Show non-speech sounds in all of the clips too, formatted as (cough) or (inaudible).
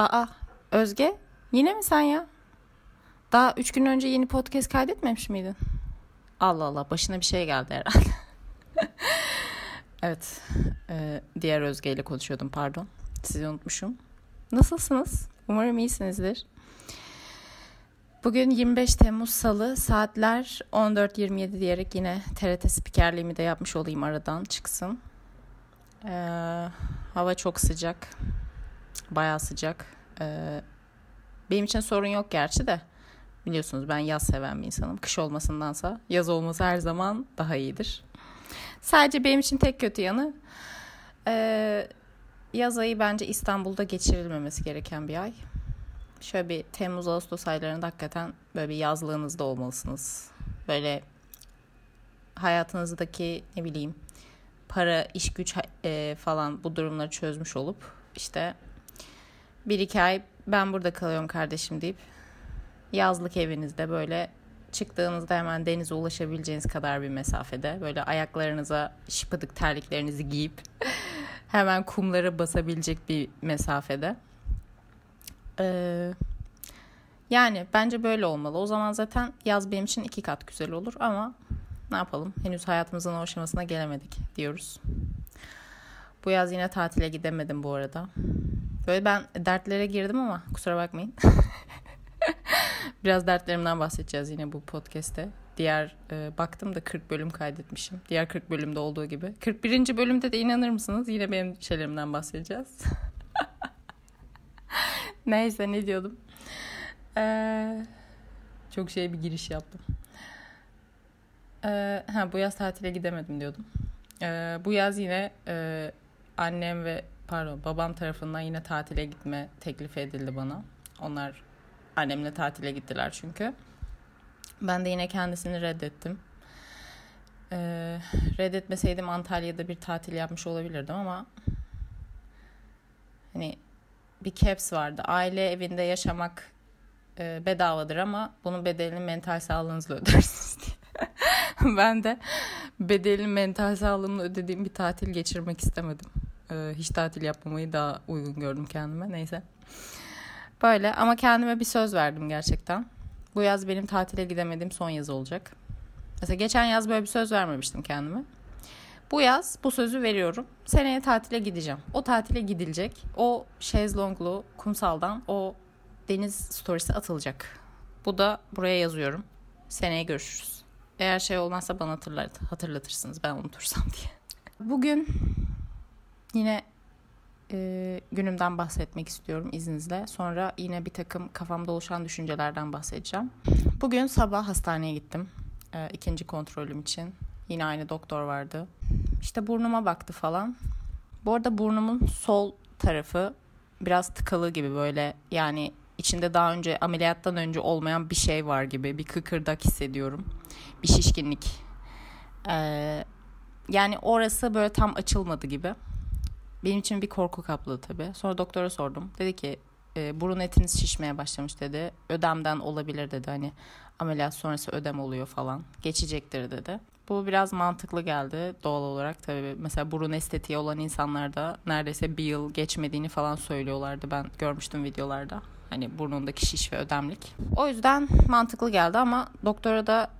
Aa Özge yine mi sen ya? Daha üç gün önce yeni podcast kaydetmemiş miydin? Allah Allah başına bir şey geldi herhalde. (laughs) evet e, diğer Özge ile konuşuyordum pardon. Sizi unutmuşum. Nasılsınız? Umarım iyisinizdir. Bugün 25 Temmuz Salı saatler 14.27 diyerek yine TRT spikerliğimi de yapmış olayım aradan çıksın. Ee, hava çok sıcak. Bayağı sıcak. Ee, benim için sorun yok gerçi de. Biliyorsunuz ben yaz seven bir insanım. Kış olmasındansa yaz olması her zaman daha iyidir. Sadece benim için tek kötü yanı e, yaz ayı bence İstanbul'da geçirilmemesi gereken bir ay. Şöyle bir Temmuz Ağustos aylarında hakikaten böyle bir yazlığınızda olmalısınız. Böyle hayatınızdaki ne bileyim para, iş güç e, falan bu durumları çözmüş olup işte bir iki ay ben burada kalıyorum kardeşim deyip yazlık evinizde böyle çıktığınızda hemen denize ulaşabileceğiniz kadar bir mesafede böyle ayaklarınıza şıpıdık terliklerinizi giyip (laughs) hemen kumlara basabilecek bir mesafede. Ee, yani bence böyle olmalı. O zaman zaten yaz benim için iki kat güzel olur ama ne yapalım? Henüz hayatımızın o aşamasına gelemedik diyoruz. Bu yaz yine tatile gidemedim bu arada. Böyle ben dertlere girdim ama kusura bakmayın. (laughs) Biraz dertlerimden bahsedeceğiz yine bu podcast'te. Diğer e, baktım da 40 bölüm kaydetmişim. Diğer 40 bölümde olduğu gibi. 41. bölümde de inanır mısınız? Yine benim şeylerimden bahsedeceğiz. (laughs) Neyse ne diyordum. Ee, çok şey bir giriş yaptım. Ee, ha, bu yaz tatile gidemedim diyordum. Ee, bu yaz yine e, annem ve pardon babam tarafından yine tatile gitme teklifi edildi bana. Onlar annemle tatile gittiler çünkü. Ben de yine kendisini reddettim. Ee, reddetmeseydim Antalya'da bir tatil yapmış olabilirdim ama hani bir caps vardı. Aile evinde yaşamak e, bedavadır ama bunun bedelini mental sağlığınızla ödersiniz diye. (laughs) ben de bedelini mental sağlığımla ödediğim bir tatil geçirmek istemedim. Ee, hiç tatil yapmamayı daha uygun gördüm kendime. Neyse. Böyle ama kendime bir söz verdim gerçekten. Bu yaz benim tatile gidemediğim son yaz olacak. Mesela geçen yaz böyle bir söz vermemiştim kendime. Bu yaz bu sözü veriyorum. Seneye tatile gideceğim. O tatile gidilecek. O şezlonglu kumsaldan o deniz storiesi atılacak. Bu da buraya yazıyorum. Seneye görüşürüz. Eğer şey olmazsa bana hatırlat, hatırlatırsınız ben unutursam (laughs) diye. Bugün yine e, günümden bahsetmek istiyorum izninizle. Sonra yine bir takım kafamda oluşan düşüncelerden bahsedeceğim. Bugün sabah hastaneye gittim. E, ikinci kontrolüm için. Yine aynı doktor vardı. İşte burnuma baktı falan. Bu arada burnumun sol tarafı biraz tıkalı gibi böyle yani içinde daha önce ameliyattan önce olmayan bir şey var gibi bir kıkırdak hissediyorum. Bir şişkinlik. Ee, yani orası böyle tam açılmadı gibi. Benim için bir korku kapladı tabii. Sonra doktora sordum. Dedi ki e, burun etiniz şişmeye başlamış dedi. Ödemden olabilir dedi. Hani ameliyat sonrası ödem oluyor falan. Geçecektir dedi. Bu biraz mantıklı geldi doğal olarak tabii. Mesela burun estetiği olan insanlar da neredeyse bir yıl geçmediğini falan söylüyorlardı. Ben görmüştüm videolarda. Hani burnundaki şiş ve ödemlik. O yüzden mantıklı geldi ama doktora da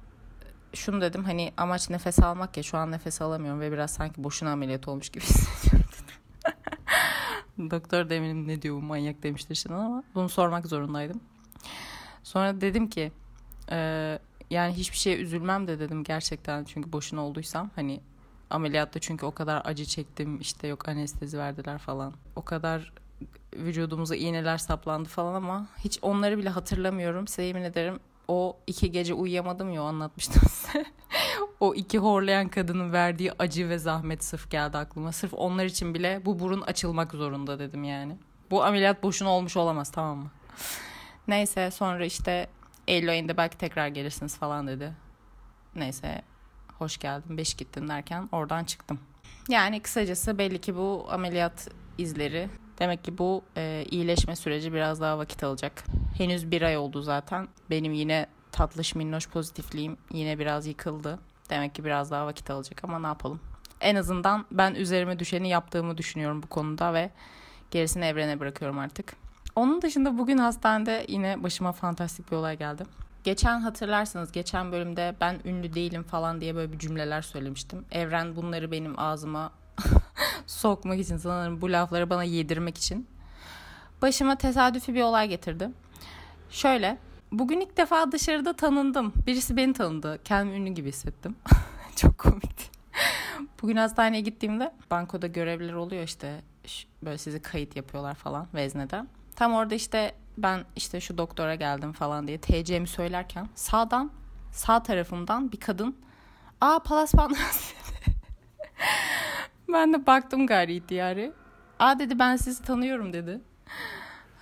şunu dedim hani amaç nefes almak ya şu an nefes alamıyorum ve biraz sanki boşuna ameliyat olmuş gibi (laughs) hissediyorum. (laughs) Doktor da ne diyor bu manyak demiştir şimdi ama bunu sormak zorundaydım. Sonra dedim ki e, yani hiçbir şeye üzülmem de dedim gerçekten çünkü boşuna olduysam hani ameliyatta çünkü o kadar acı çektim işte yok anestezi verdiler falan. O kadar vücudumuza iğneler saplandı falan ama hiç onları bile hatırlamıyorum. Size yemin ederim o iki gece uyuyamadım ya anlatmıştım (laughs) size. o iki horlayan kadının verdiği acı ve zahmet sırf geldi aklıma. Sırf onlar için bile bu burun açılmak zorunda dedim yani. Bu ameliyat boşuna olmuş olamaz tamam mı? Neyse sonra işte Eylül ayında belki tekrar gelirsiniz falan dedi. Neyse hoş geldin beş gittin derken oradan çıktım. Yani kısacası belli ki bu ameliyat izleri Demek ki bu e, iyileşme süreci biraz daha vakit alacak. Henüz bir ay oldu zaten. Benim yine tatlış minnoş pozitifliğim yine biraz yıkıldı. Demek ki biraz daha vakit alacak ama ne yapalım. En azından ben üzerime düşeni yaptığımı düşünüyorum bu konuda ve gerisini evrene bırakıyorum artık. Onun dışında bugün hastanede yine başıma fantastik bir olay geldi. Geçen hatırlarsanız geçen bölümde ben ünlü değilim falan diye böyle bir cümleler söylemiştim. Evren bunları benim ağzıma (laughs) sokmak için sanırım bu lafları bana yedirmek için. Başıma tesadüfi bir olay getirdi. Şöyle bugün ilk defa dışarıda tanındım. Birisi beni tanıdı. Kendimi ünlü gibi hissettim. (laughs) Çok komikti. Bugün hastaneye gittiğimde bankoda görevliler oluyor işte böyle sizi kayıt yapıyorlar falan vezneden. Tam orada işte ben işte şu doktora geldim falan diye TC'mi söylerken sağdan sağ tarafımdan bir kadın aa Palas Pandas ben de baktım gayri ihtiyari. Aa dedi ben sizi tanıyorum dedi.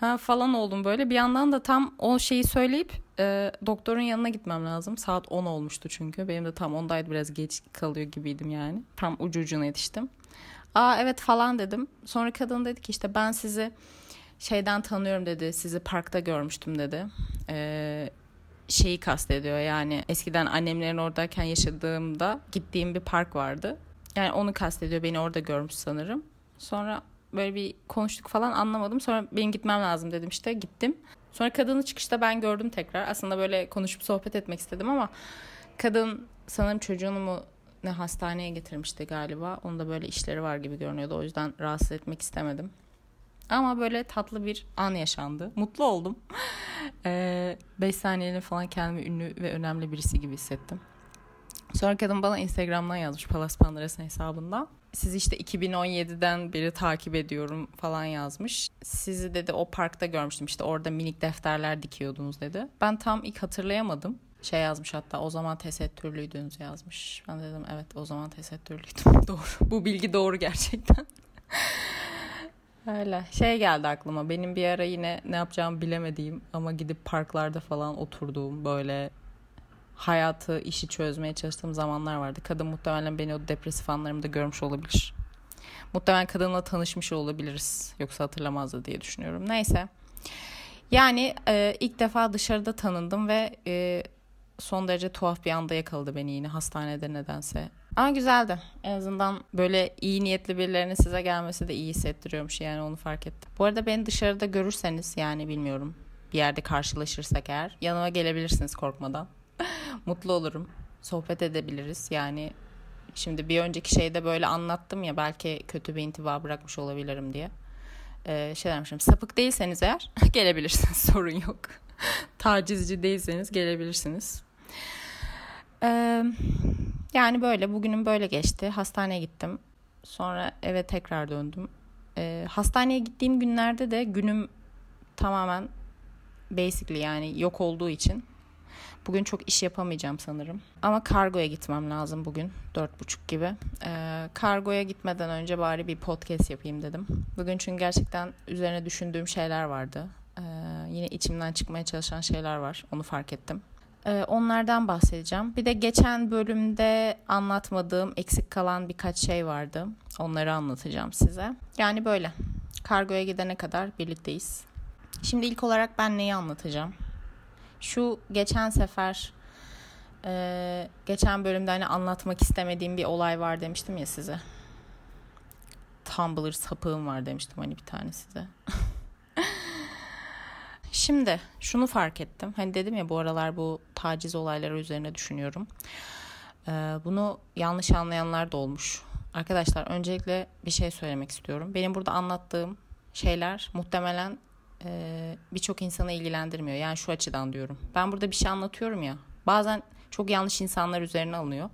Ha falan oldum böyle. Bir yandan da tam o şeyi söyleyip e, doktorun yanına gitmem lazım. Saat 10 olmuştu çünkü. Benim de tam ondaydı biraz geç kalıyor gibiydim yani. Tam ucu ucuna yetiştim. Aa evet falan dedim. Sonra kadın dedi ki işte ben sizi şeyden tanıyorum dedi. Sizi parkta görmüştüm dedi. Ee, şeyi kastediyor yani eskiden annemlerin oradayken yaşadığımda gittiğim bir park vardı. Yani onu kastediyor beni orada görmüş sanırım. Sonra böyle bir konuştuk falan anlamadım. Sonra benim gitmem lazım dedim işte gittim. Sonra kadını çıkışta ben gördüm tekrar. Aslında böyle konuşup sohbet etmek istedim ama kadın sanırım çocuğunu mu ne hastaneye getirmişti galiba. Onda böyle işleri var gibi görünüyordu. O yüzden rahatsız etmek istemedim. Ama böyle tatlı bir an yaşandı. Mutlu oldum. 5 (laughs) ee, saniyeli falan kendimi ünlü ve önemli birisi gibi hissettim. Sonra kadın bana Instagram'dan yazmış Palas Pandaras'ın hesabından. Sizi işte 2017'den beri takip ediyorum falan yazmış. Sizi dedi o parkta görmüştüm işte orada minik defterler dikiyordunuz dedi. Ben tam ilk hatırlayamadım. Şey yazmış hatta o zaman tesettürlüydünüz yazmış. Ben dedim evet o zaman tesettürlüydüm. (laughs) doğru. Bu bilgi doğru gerçekten. (laughs) Öyle. Şey geldi aklıma. Benim bir ara yine ne yapacağımı bilemediğim ama gidip parklarda falan oturduğum böyle hayatı, işi çözmeye çalıştığım zamanlar vardı. Kadın muhtemelen beni o depresif anlarımda görmüş olabilir. Muhtemelen kadınla tanışmış olabiliriz. Yoksa hatırlamazdı diye düşünüyorum. Neyse. Yani e, ilk defa dışarıda tanındım ve e, son derece tuhaf bir anda yakaladı beni yine hastanede nedense. Ama güzeldi. En azından böyle iyi niyetli birilerinin size gelmesi de iyi hissettiriyormuş yani onu fark ettim. Bu arada beni dışarıda görürseniz yani bilmiyorum bir yerde karşılaşırsak eğer yanıma gelebilirsiniz korkmadan. (laughs) Mutlu olurum. Sohbet edebiliriz. Yani şimdi bir önceki şeyde böyle anlattım ya belki kötü bir intiba bırakmış olabilirim diye. Ee, şey demişim sapık değilseniz eğer (laughs) gelebilirsiniz (laughs) sorun yok. Tacizci değilseniz gelebilirsiniz. Ee, yani böyle bugünüm böyle geçti. Hastaneye gittim. Sonra eve tekrar döndüm. Ee, hastaneye gittiğim günlerde de günüm tamamen basically yani yok olduğu için Bugün çok iş yapamayacağım sanırım. Ama kargoya gitmem lazım bugün. Dört buçuk gibi. Ee, kargoya gitmeden önce bari bir podcast yapayım dedim. Bugün çünkü gerçekten üzerine düşündüğüm şeyler vardı. Ee, yine içimden çıkmaya çalışan şeyler var. Onu fark ettim. Ee, onlardan bahsedeceğim. Bir de geçen bölümde anlatmadığım, eksik kalan birkaç şey vardı. Onları anlatacağım size. Yani böyle. Kargoya gidene kadar birlikteyiz. Şimdi ilk olarak ben neyi anlatacağım? Şu geçen sefer e, geçen bölümde hani anlatmak istemediğim bir olay var demiştim ya size. Tumblr sapığım var demiştim hani bir tane size. (laughs) Şimdi şunu fark ettim. Hani dedim ya bu aralar bu taciz olayları üzerine düşünüyorum. Ee, bunu yanlış anlayanlar da olmuş. Arkadaşlar öncelikle bir şey söylemek istiyorum. Benim burada anlattığım şeyler muhtemelen e, birçok insanı ilgilendirmiyor. Yani şu açıdan diyorum. Ben burada bir şey anlatıyorum ya. Bazen çok yanlış insanlar üzerine alınıyor.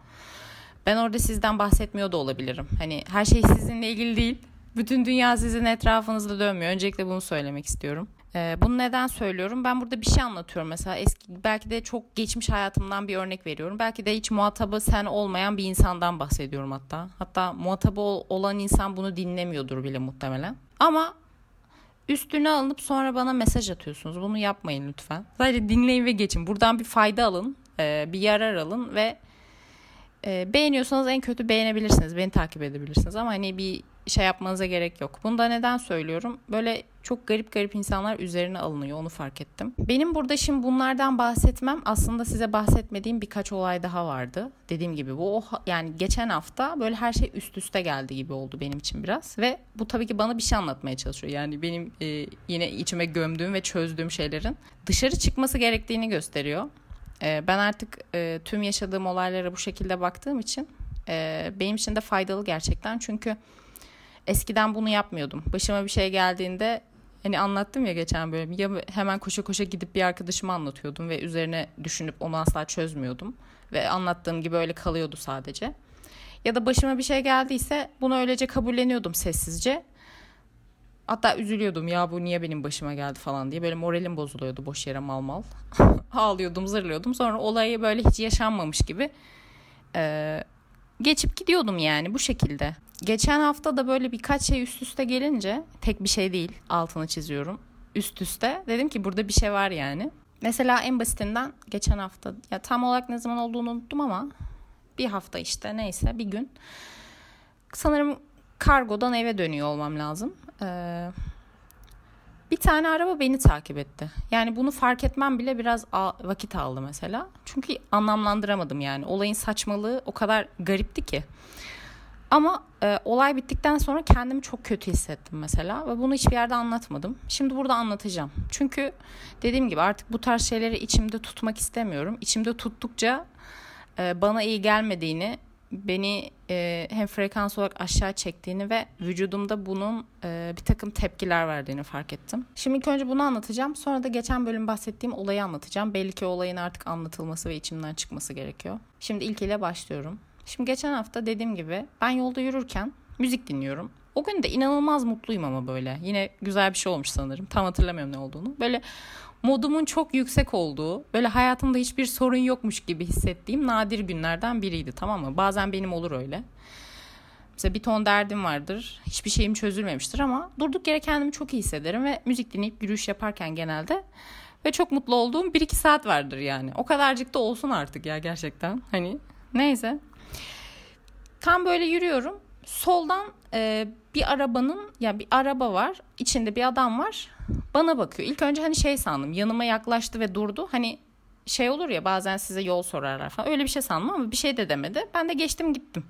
Ben orada sizden bahsetmiyor da olabilirim. Hani her şey sizinle ilgili değil. Bütün dünya sizin etrafınızda dönmüyor. Öncelikle bunu söylemek istiyorum. Ee, bunu neden söylüyorum? Ben burada bir şey anlatıyorum mesela eski belki de çok geçmiş hayatımdan bir örnek veriyorum. Belki de hiç muhatabı sen olmayan bir insandan bahsediyorum hatta. Hatta muhatabı olan insan bunu dinlemiyordur bile muhtemelen. Ama üstüne alınıp sonra bana mesaj atıyorsunuz. Bunu yapmayın lütfen. Sadece dinleyin ve geçin. Buradan bir fayda alın, e, bir yarar alın ve e, beğeniyorsanız en kötü beğenebilirsiniz. Beni takip edebilirsiniz ama hani bir şey yapmanıza gerek yok. Bunu da neden söylüyorum? Böyle çok garip garip insanlar üzerine alınıyor onu fark ettim. Benim burada şimdi bunlardan bahsetmem aslında size bahsetmediğim birkaç olay daha vardı. Dediğim gibi bu o, yani geçen hafta böyle her şey üst üste geldi gibi oldu benim için biraz. Ve bu tabii ki bana bir şey anlatmaya çalışıyor. Yani benim e, yine içime gömdüğüm ve çözdüğüm şeylerin dışarı çıkması gerektiğini gösteriyor. E, ben artık e, tüm yaşadığım olaylara bu şekilde baktığım için e, benim için de faydalı gerçekten. Çünkü eskiden bunu yapmıyordum. Başıma bir şey geldiğinde hani anlattım ya geçen bölüm ya hemen koşa koşa gidip bir arkadaşıma anlatıyordum ve üzerine düşünüp onu asla çözmüyordum ve anlattığım gibi öyle kalıyordu sadece. Ya da başıma bir şey geldiyse bunu öylece kabulleniyordum sessizce. Hatta üzülüyordum ya bu niye benim başıma geldi falan diye. Böyle moralim bozuluyordu boş yere mal mal. (laughs) Ağlıyordum, zırlıyordum. Sonra olayı böyle hiç yaşanmamış gibi e, geçip gidiyordum yani bu şekilde. Geçen hafta da böyle birkaç şey üst üste gelince tek bir şey değil altını çiziyorum. Üst üste dedim ki burada bir şey var yani. Mesela en basitinden geçen hafta ya tam olarak ne zaman olduğunu unuttum ama bir hafta işte neyse bir gün sanırım kargodan eve dönüyor olmam lazım. Ee, bir tane araba beni takip etti. Yani bunu fark etmem bile biraz vakit aldı mesela. Çünkü anlamlandıramadım yani. Olayın saçmalığı o kadar garipti ki. Ama e, olay bittikten sonra kendimi çok kötü hissettim mesela ve bunu hiçbir yerde anlatmadım. Şimdi burada anlatacağım. Çünkü dediğim gibi artık bu tarz şeyleri içimde tutmak istemiyorum. İçimde tuttukça e, bana iyi gelmediğini, beni e, hem frekans olarak aşağı çektiğini ve vücudumda bunun e, bir takım tepkiler verdiğini fark ettim. Şimdi ilk önce bunu anlatacağım. Sonra da geçen bölüm bahsettiğim olayı anlatacağım. Belli ki olayın artık anlatılması ve içimden çıkması gerekiyor. Şimdi ilk ile başlıyorum. Şimdi geçen hafta dediğim gibi ben yolda yürürken müzik dinliyorum. O gün de inanılmaz mutluyum ama böyle. Yine güzel bir şey olmuş sanırım. Tam hatırlamıyorum ne olduğunu. Böyle modumun çok yüksek olduğu, böyle hayatımda hiçbir sorun yokmuş gibi hissettiğim nadir günlerden biriydi tamam mı? Bazen benim olur öyle. Mesela bir ton derdim vardır. Hiçbir şeyim çözülmemiştir ama durduk yere kendimi çok iyi hissederim ve müzik dinleyip yürüyüş yaparken genelde ve çok mutlu olduğum 1-2 saat vardır yani. O kadarcık da olsun artık ya gerçekten. Hani neyse. Tam böyle yürüyorum. Soldan e, bir arabanın ya bir araba var. içinde bir adam var. Bana bakıyor. İlk önce hani şey sandım. Yanıma yaklaştı ve durdu. Hani şey olur ya bazen size yol sorarlar falan. Öyle bir şey sandım ama bir şey de demedi. Ben de geçtim gittim.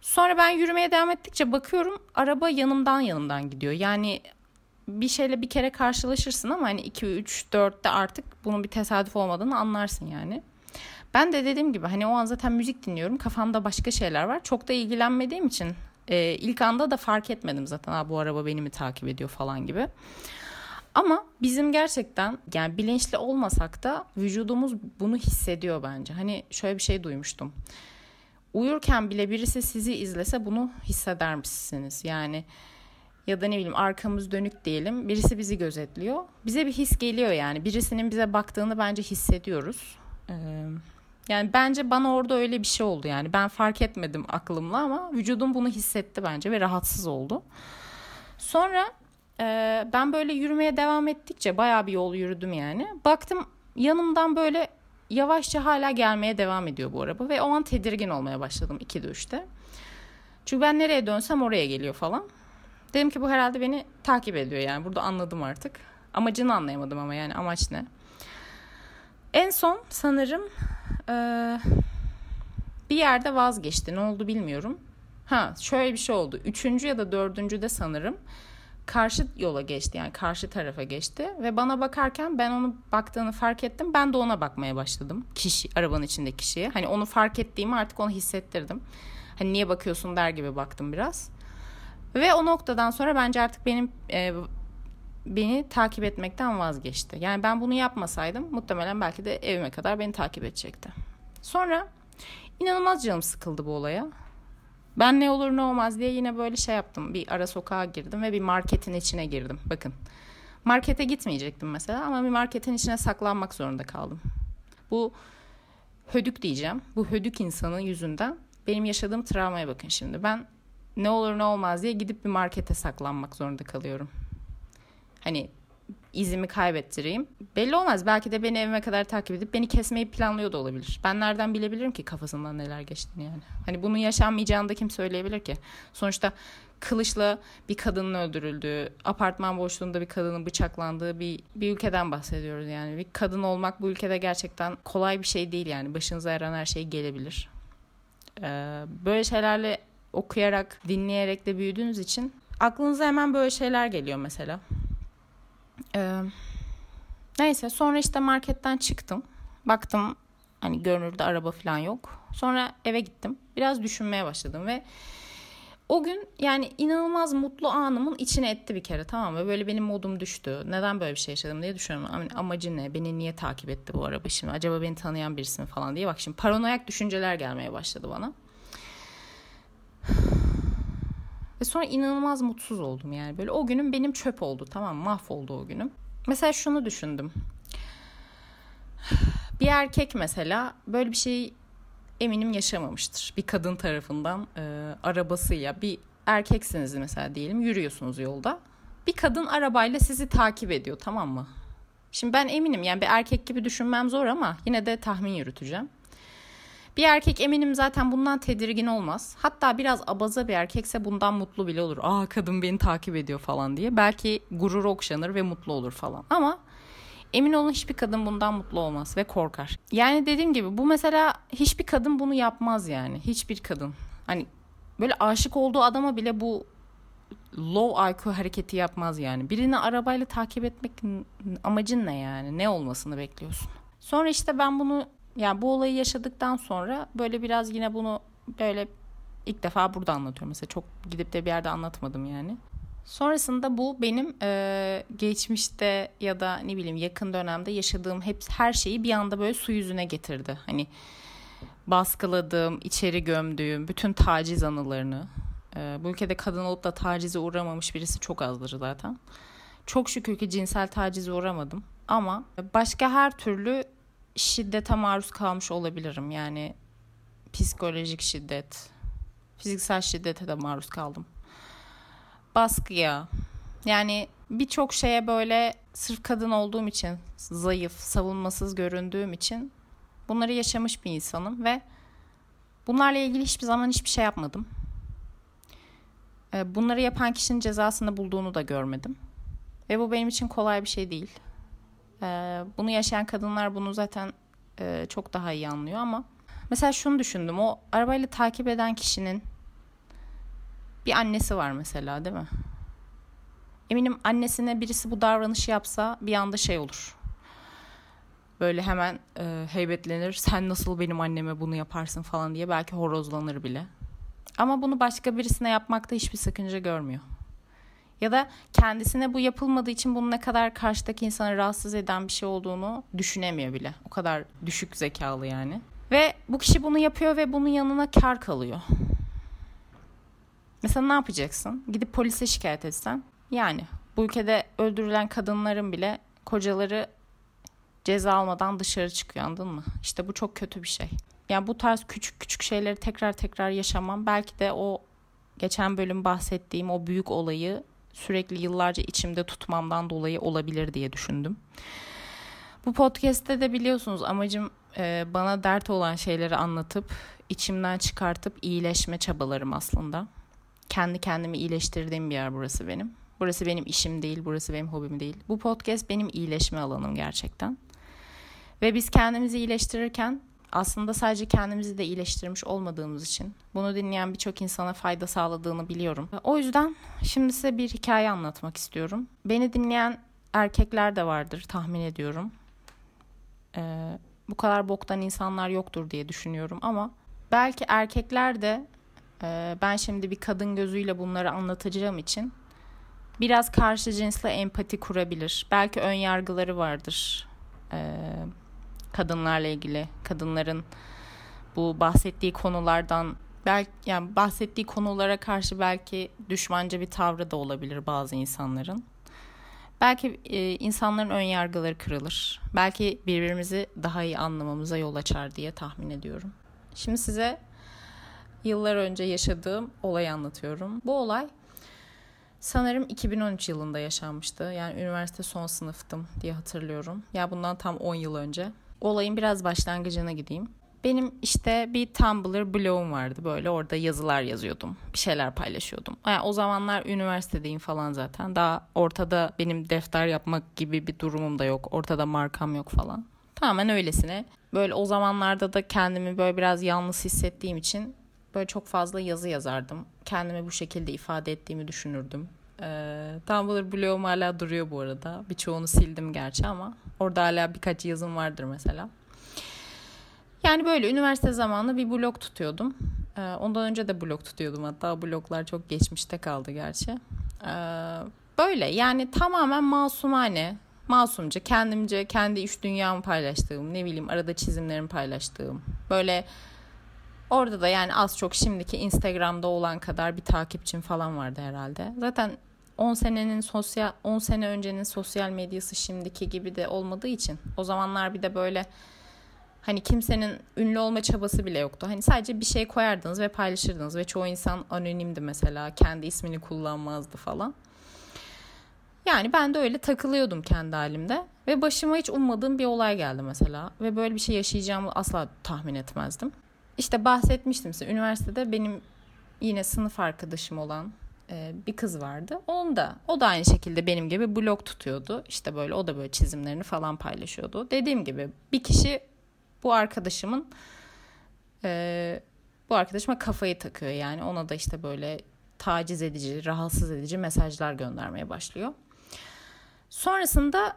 Sonra ben yürümeye devam ettikçe bakıyorum araba yanımdan yanımdan gidiyor. Yani bir şeyle bir kere karşılaşırsın ama hani 2 3 4'te artık bunun bir tesadüf olmadığını anlarsın yani. Ben de dediğim gibi hani o an zaten müzik dinliyorum. Kafamda başka şeyler var. Çok da ilgilenmediğim için e, ilk anda da fark etmedim zaten. Ha, bu araba beni mi takip ediyor falan gibi. Ama bizim gerçekten yani bilinçli olmasak da vücudumuz bunu hissediyor bence. Hani şöyle bir şey duymuştum. Uyurken bile birisi sizi izlese bunu hisseder misiniz? Yani ya da ne bileyim arkamız dönük diyelim. Birisi bizi gözetliyor. Bize bir his geliyor yani. Birisinin bize baktığını bence hissediyoruz. Ee, yani bence bana orada öyle bir şey oldu yani. Ben fark etmedim aklımla ama vücudum bunu hissetti bence ve rahatsız oldu. Sonra e, ben böyle yürümeye devam ettikçe bayağı bir yol yürüdüm yani. Baktım yanımdan böyle yavaşça hala gelmeye devam ediyor bu araba ve o an tedirgin olmaya başladım iki düşte. Çünkü ben nereye dönsem oraya geliyor falan. Dedim ki bu herhalde beni takip ediyor yani burada anladım artık. Amacını anlayamadım ama yani amaç ne? En son sanırım ee, bir yerde vazgeçti. Ne oldu bilmiyorum. Ha şöyle bir şey oldu. Üçüncü ya da dördüncü de sanırım karşı yola geçti. Yani karşı tarafa geçti. Ve bana bakarken ben onu baktığını fark ettim. Ben de ona bakmaya başladım. Kişi arabanın içindeki kişiye. Hani onu fark ettiğimi artık onu hissettirdim. Hani niye bakıyorsun der gibi baktım biraz. Ve o noktadan sonra bence artık benim e, beni takip etmekten vazgeçti. Yani ben bunu yapmasaydım muhtemelen belki de evime kadar beni takip edecekti. Sonra inanılmaz canım sıkıldı bu olaya. Ben ne olur ne olmaz diye yine böyle şey yaptım. Bir ara sokağa girdim ve bir marketin içine girdim. Bakın markete gitmeyecektim mesela ama bir marketin içine saklanmak zorunda kaldım. Bu hödük diyeceğim. Bu hödük insanın yüzünden benim yaşadığım travmaya bakın şimdi. Ben ne olur ne olmaz diye gidip bir markete saklanmak zorunda kalıyorum. Hani izimi kaybettireyim. Belli olmaz. Belki de beni evime kadar takip edip beni kesmeyi planlıyor da olabilir. Ben nereden bilebilirim ki kafasından neler geçtiğini yani. Hani bunun yaşanmayacağını da kim söyleyebilir ki? Sonuçta kılıçla bir kadının öldürüldüğü, apartman boşluğunda bir kadının bıçaklandığı bir, bir ülkeden bahsediyoruz yani. Bir kadın olmak bu ülkede gerçekten kolay bir şey değil yani. Başınıza yaran her şey gelebilir. Ee, böyle şeylerle okuyarak, dinleyerek de büyüdüğünüz için aklınıza hemen böyle şeyler geliyor mesela. Ee, neyse sonra işte marketten çıktım. Baktım hani görünürde araba falan yok. Sonra eve gittim. Biraz düşünmeye başladım ve o gün yani inanılmaz mutlu anımın içine etti bir kere tamam mı? Böyle benim modum düştü. Neden böyle bir şey yaşadım diye düşünüyorum. Yani amacı ne? Beni niye takip etti bu araba şimdi? Acaba beni tanıyan birisi mi falan diye. Bak şimdi paranoyak düşünceler gelmeye başladı bana. Ve sonra inanılmaz mutsuz oldum yani. Böyle o günüm benim çöp oldu tamam? Mahvoldu o günüm. Mesela şunu düşündüm. (sighs) Bir erkek mesela böyle bir şey eminim yaşamamıştır. Bir kadın tarafından e, arabasıyla bir erkeksiniz mesela diyelim yürüyorsunuz yolda. Bir kadın arabayla sizi takip ediyor tamam mı? Şimdi ben eminim yani bir erkek gibi düşünmem zor ama yine de tahmin yürüteceğim. Bir erkek eminim zaten bundan tedirgin olmaz. Hatta biraz abaza bir erkekse bundan mutlu bile olur. Aa kadın beni takip ediyor falan diye. Belki gurur okşanır ve mutlu olur falan. Ama emin olun hiçbir kadın bundan mutlu olmaz ve korkar. Yani dediğim gibi bu mesela hiçbir kadın bunu yapmaz yani. Hiçbir kadın. Hani böyle aşık olduğu adama bile bu low IQ hareketi yapmaz yani. Birini arabayla takip etmek amacın ne yani? Ne olmasını bekliyorsun? Sonra işte ben bunu yani bu olayı yaşadıktan sonra böyle biraz yine bunu böyle ilk defa burada anlatıyorum. Mesela çok gidip de bir yerde anlatmadım yani. Sonrasında bu benim e, geçmişte ya da ne bileyim yakın dönemde yaşadığım hep her şeyi bir anda böyle su yüzüne getirdi. Hani baskıladığım, içeri gömdüğüm bütün taciz anılarını. E, bu ülkede kadın olup da tacize uğramamış birisi çok azdır zaten. Çok şükür ki cinsel tacize uğramadım. Ama başka her türlü şiddete maruz kalmış olabilirim. Yani psikolojik şiddet, fiziksel şiddete de maruz kaldım. Baskıya. Yani birçok şeye böyle sırf kadın olduğum için zayıf, savunmasız göründüğüm için bunları yaşamış bir insanım ve bunlarla ilgili hiçbir zaman hiçbir şey yapmadım. Ee, bunları yapan kişinin cezasını bulduğunu da görmedim. Ve bu benim için kolay bir şey değil. Ee, bunu yaşayan kadınlar bunu zaten e, çok daha iyi anlıyor ama mesela şunu düşündüm. O arabayla takip eden kişinin bir annesi var mesela değil mi? Eminim annesine birisi bu davranışı yapsa bir anda şey olur. Böyle hemen e, heybetlenir. Sen nasıl benim anneme bunu yaparsın falan diye belki horozlanır bile. Ama bunu başka birisine yapmakta hiçbir sakınca görmüyor. Ya da kendisine bu yapılmadığı için bunun ne kadar karşıdaki insanı rahatsız eden bir şey olduğunu düşünemiyor bile. O kadar düşük zekalı yani. Ve bu kişi bunu yapıyor ve bunun yanına kar kalıyor. Mesela ne yapacaksın? Gidip polise şikayet etsen. Yani bu ülkede öldürülen kadınların bile kocaları ceza almadan dışarı çıkıyor anladın mı? İşte bu çok kötü bir şey. Yani bu tarz küçük küçük şeyleri tekrar tekrar yaşamam belki de o geçen bölüm bahsettiğim o büyük olayı sürekli yıllarca içimde tutmamdan dolayı olabilir diye düşündüm. Bu podcast'te de biliyorsunuz amacım e, bana dert olan şeyleri anlatıp içimden çıkartıp iyileşme çabalarım aslında. Kendi kendimi iyileştirdiğim bir yer burası benim. Burası benim işim değil, burası benim hobim değil. Bu podcast benim iyileşme alanım gerçekten. Ve biz kendimizi iyileştirirken aslında sadece kendimizi de iyileştirmiş olmadığımız için bunu dinleyen birçok insana fayda sağladığını biliyorum. O yüzden şimdi size bir hikaye anlatmak istiyorum. Beni dinleyen erkekler de vardır tahmin ediyorum. Ee, bu kadar boktan insanlar yoktur diye düşünüyorum ama belki erkekler de e, ben şimdi bir kadın gözüyle bunları anlatacağım için biraz karşı cinsle empati kurabilir. Belki ön yargıları vardır. Ee, kadınlarla ilgili kadınların bu bahsettiği konulardan belki yani bahsettiği konulara karşı belki düşmanca bir tavrı da olabilir bazı insanların. Belki e, insanların ön yargıları kırılır. Belki birbirimizi daha iyi anlamamıza yol açar diye tahmin ediyorum. Şimdi size yıllar önce yaşadığım olayı anlatıyorum. Bu olay sanırım 2013 yılında yaşanmıştı. Yani üniversite son sınıftım diye hatırlıyorum. Ya bundan tam 10 yıl önce. Olayın biraz başlangıcına gideyim. benim işte bir Tumblr blogum vardı böyle orada yazılar yazıyordum. Bir şeyler paylaşıyordum. Yani o zamanlar üniversitedeyim falan zaten. Daha ortada benim defter yapmak gibi bir durumum da yok. Ortada markam yok falan. Tamamen öylesine. Böyle o zamanlarda da kendimi böyle biraz yalnız hissettiğim için böyle çok fazla yazı yazardım. Kendimi bu şekilde ifade ettiğimi düşünürdüm. Ee, Tumblr blogum hala duruyor bu arada. Birçoğunu sildim gerçi ama orada hala birkaç yazım vardır mesela. Yani böyle üniversite zamanı bir blog tutuyordum. Ee, ondan önce de blog tutuyordum hatta bloglar çok geçmişte kaldı gerçi. Ee, böyle yani tamamen masumane, masumca, kendimce kendi iş dünyamı paylaştığım, ne bileyim arada çizimlerimi paylaştığım. Böyle orada da yani az çok şimdiki Instagram'da olan kadar bir takipçim falan vardı herhalde. Zaten 10 senenin sosyal 10 sene öncenin sosyal medyası şimdiki gibi de olmadığı için o zamanlar bir de böyle Hani kimsenin ünlü olma çabası bile yoktu. Hani sadece bir şey koyardınız ve paylaşırdınız ve çoğu insan anonimdi mesela. Kendi ismini kullanmazdı falan. Yani ben de öyle takılıyordum kendi halimde ve başıma hiç ummadığım bir olay geldi mesela ve böyle bir şey yaşayacağımı asla tahmin etmezdim. İşte bahsetmiştim size üniversitede benim yine sınıf arkadaşım olan e, bir kız vardı. Onun da o da aynı şekilde benim gibi blog tutuyordu. İşte böyle o da böyle çizimlerini falan paylaşıyordu. Dediğim gibi bir kişi bu arkadaşımın e, bu arkadaşıma kafayı takıyor yani ona da işte böyle taciz edici, rahatsız edici mesajlar göndermeye başlıyor. Sonrasında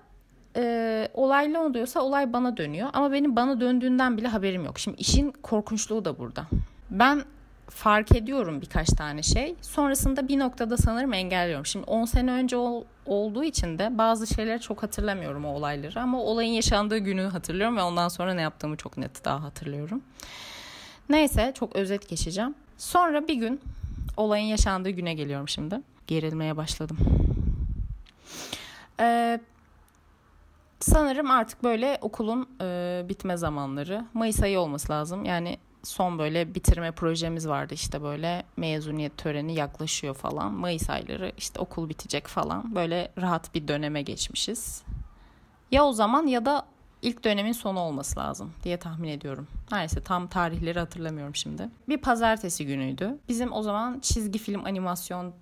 e, olay ne oluyorsa olay bana dönüyor ama benim bana döndüğünden bile haberim yok. Şimdi işin korkunçluğu da burada. Ben fark ediyorum birkaç tane şey. Sonrasında bir noktada sanırım engelliyorum. Şimdi 10 sene önce ol, olduğu için de bazı şeyleri çok hatırlamıyorum o olayları. Ama olayın yaşandığı günü hatırlıyorum ve ondan sonra ne yaptığımı çok net daha hatırlıyorum. Neyse çok özet geçeceğim. Sonra bir gün olayın yaşandığı güne geliyorum şimdi. Gerilmeye başladım. Ee, sanırım artık böyle okulun e, bitme zamanları. Mayıs ayı olması lazım. Yani son böyle bitirme projemiz vardı işte böyle mezuniyet töreni yaklaşıyor falan. Mayıs ayları işte okul bitecek falan. Böyle rahat bir döneme geçmişiz. Ya o zaman ya da ilk dönemin sonu olması lazım diye tahmin ediyorum. Neyse tam tarihleri hatırlamıyorum şimdi. Bir pazartesi günüydü. Bizim o zaman çizgi film animasyon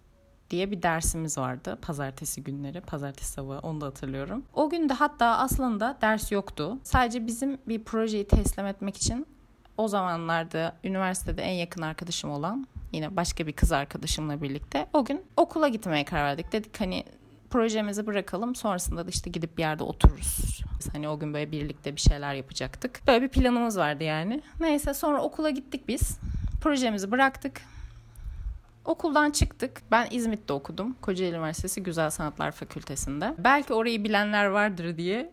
diye bir dersimiz vardı. Pazartesi günleri, pazartesi sabahı onu da hatırlıyorum. O gün de hatta aslında ders yoktu. Sadece bizim bir projeyi teslim etmek için o zamanlarda üniversitede en yakın arkadaşım olan yine başka bir kız arkadaşımla birlikte o gün okula gitmeye karar verdik. Dedik hani projemizi bırakalım sonrasında da işte gidip bir yerde otururuz. Hani o gün böyle birlikte bir şeyler yapacaktık. Böyle bir planımız vardı yani. Neyse sonra okula gittik biz. Projemizi bıraktık. Okuldan çıktık. Ben İzmit'te okudum. Kocaeli Üniversitesi Güzel Sanatlar Fakültesinde. Belki orayı bilenler vardır diye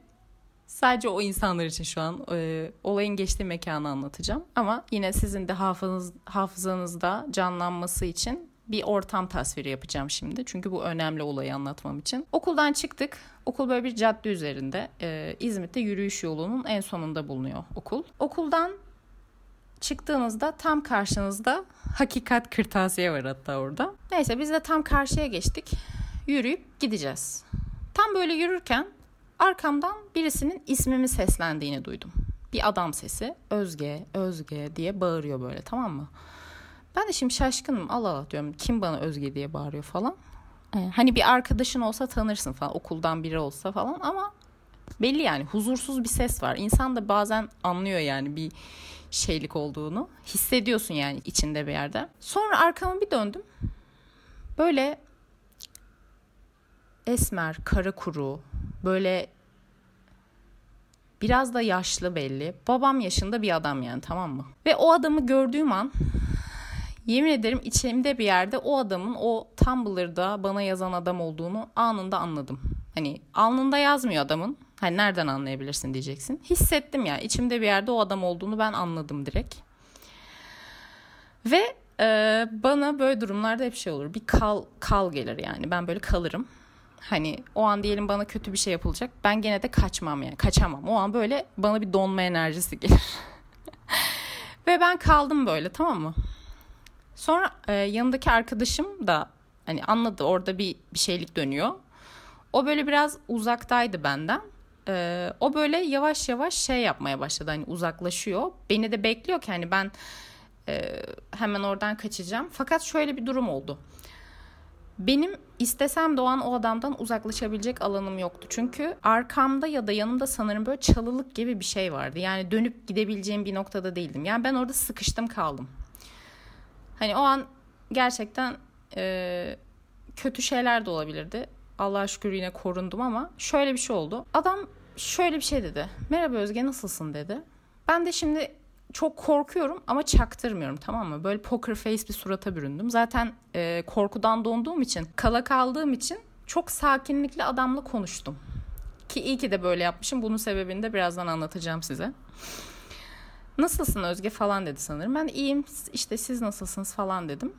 Sadece o insanlar için şu an e, olayın geçtiği mekanı anlatacağım. Ama yine sizin de hafızanız, hafızanızda canlanması için bir ortam tasviri yapacağım şimdi. Çünkü bu önemli olayı anlatmam için. Okuldan çıktık. Okul böyle bir cadde üzerinde. E, İzmit'te yürüyüş yolunun en sonunda bulunuyor okul. Okuldan çıktığınızda tam karşınızda hakikat kırtasiye var hatta orada. Neyse biz de tam karşıya geçtik. Yürüyüp gideceğiz. Tam böyle yürürken Arkamdan birisinin ismimi seslendiğini duydum. Bir adam sesi Özge, Özge diye bağırıyor böyle tamam mı? Ben de şimdi şaşkınım Allah Allah diyorum kim bana Özge diye bağırıyor falan. Ee, hani bir arkadaşın olsa tanırsın falan okuldan biri olsa falan ama belli yani huzursuz bir ses var. İnsan da bazen anlıyor yani bir şeylik olduğunu. Hissediyorsun yani içinde bir yerde. Sonra arkama bir döndüm. Böyle esmer, kara kuru, böyle biraz da yaşlı belli. Babam yaşında bir adam yani tamam mı? Ve o adamı gördüğüm an yemin ederim içimde bir yerde o adamın o Tumblr'da bana yazan adam olduğunu anında anladım. Hani alnında yazmıyor adamın. Hani nereden anlayabilirsin diyeceksin. Hissettim ya içimde bir yerde o adam olduğunu ben anladım direkt. Ve e, bana böyle durumlarda hep şey olur. Bir kal kal gelir yani. Ben böyle kalırım. Hani o an diyelim bana kötü bir şey yapılacak. Ben gene de kaçmam yani. Kaçamam. O an böyle bana bir donma enerjisi gelir. (laughs) Ve ben kaldım böyle tamam mı? Sonra e, yanındaki arkadaşım da hani anladı orada bir bir şeylik dönüyor. O böyle biraz uzaktaydı benden. Ee, o böyle yavaş yavaş şey yapmaya başladı hani uzaklaşıyor. Beni de bekliyor ki hani ben e, hemen oradan kaçacağım. Fakat şöyle bir durum oldu. Benim istesem doğan o adamdan uzaklaşabilecek alanım yoktu. Çünkü arkamda ya da yanımda sanırım böyle çalılık gibi bir şey vardı. Yani dönüp gidebileceğim bir noktada değildim. Yani ben orada sıkıştım kaldım. Hani o an gerçekten e, kötü şeyler de olabilirdi. Allah'a şükür yine korundum ama şöyle bir şey oldu. Adam şöyle bir şey dedi. Merhaba Özge nasılsın dedi. Ben de şimdi çok korkuyorum ama çaktırmıyorum tamam mı? Böyle poker face bir surata büründüm. Zaten e, korkudan donduğum için, kala kaldığım için çok sakinlikle adamla konuştum. Ki iyi ki de böyle yapmışım. Bunun sebebini de birazdan anlatacağım size. Nasılsın Özge falan dedi sanırım. Ben iyiyim işte siz nasılsınız falan dedim.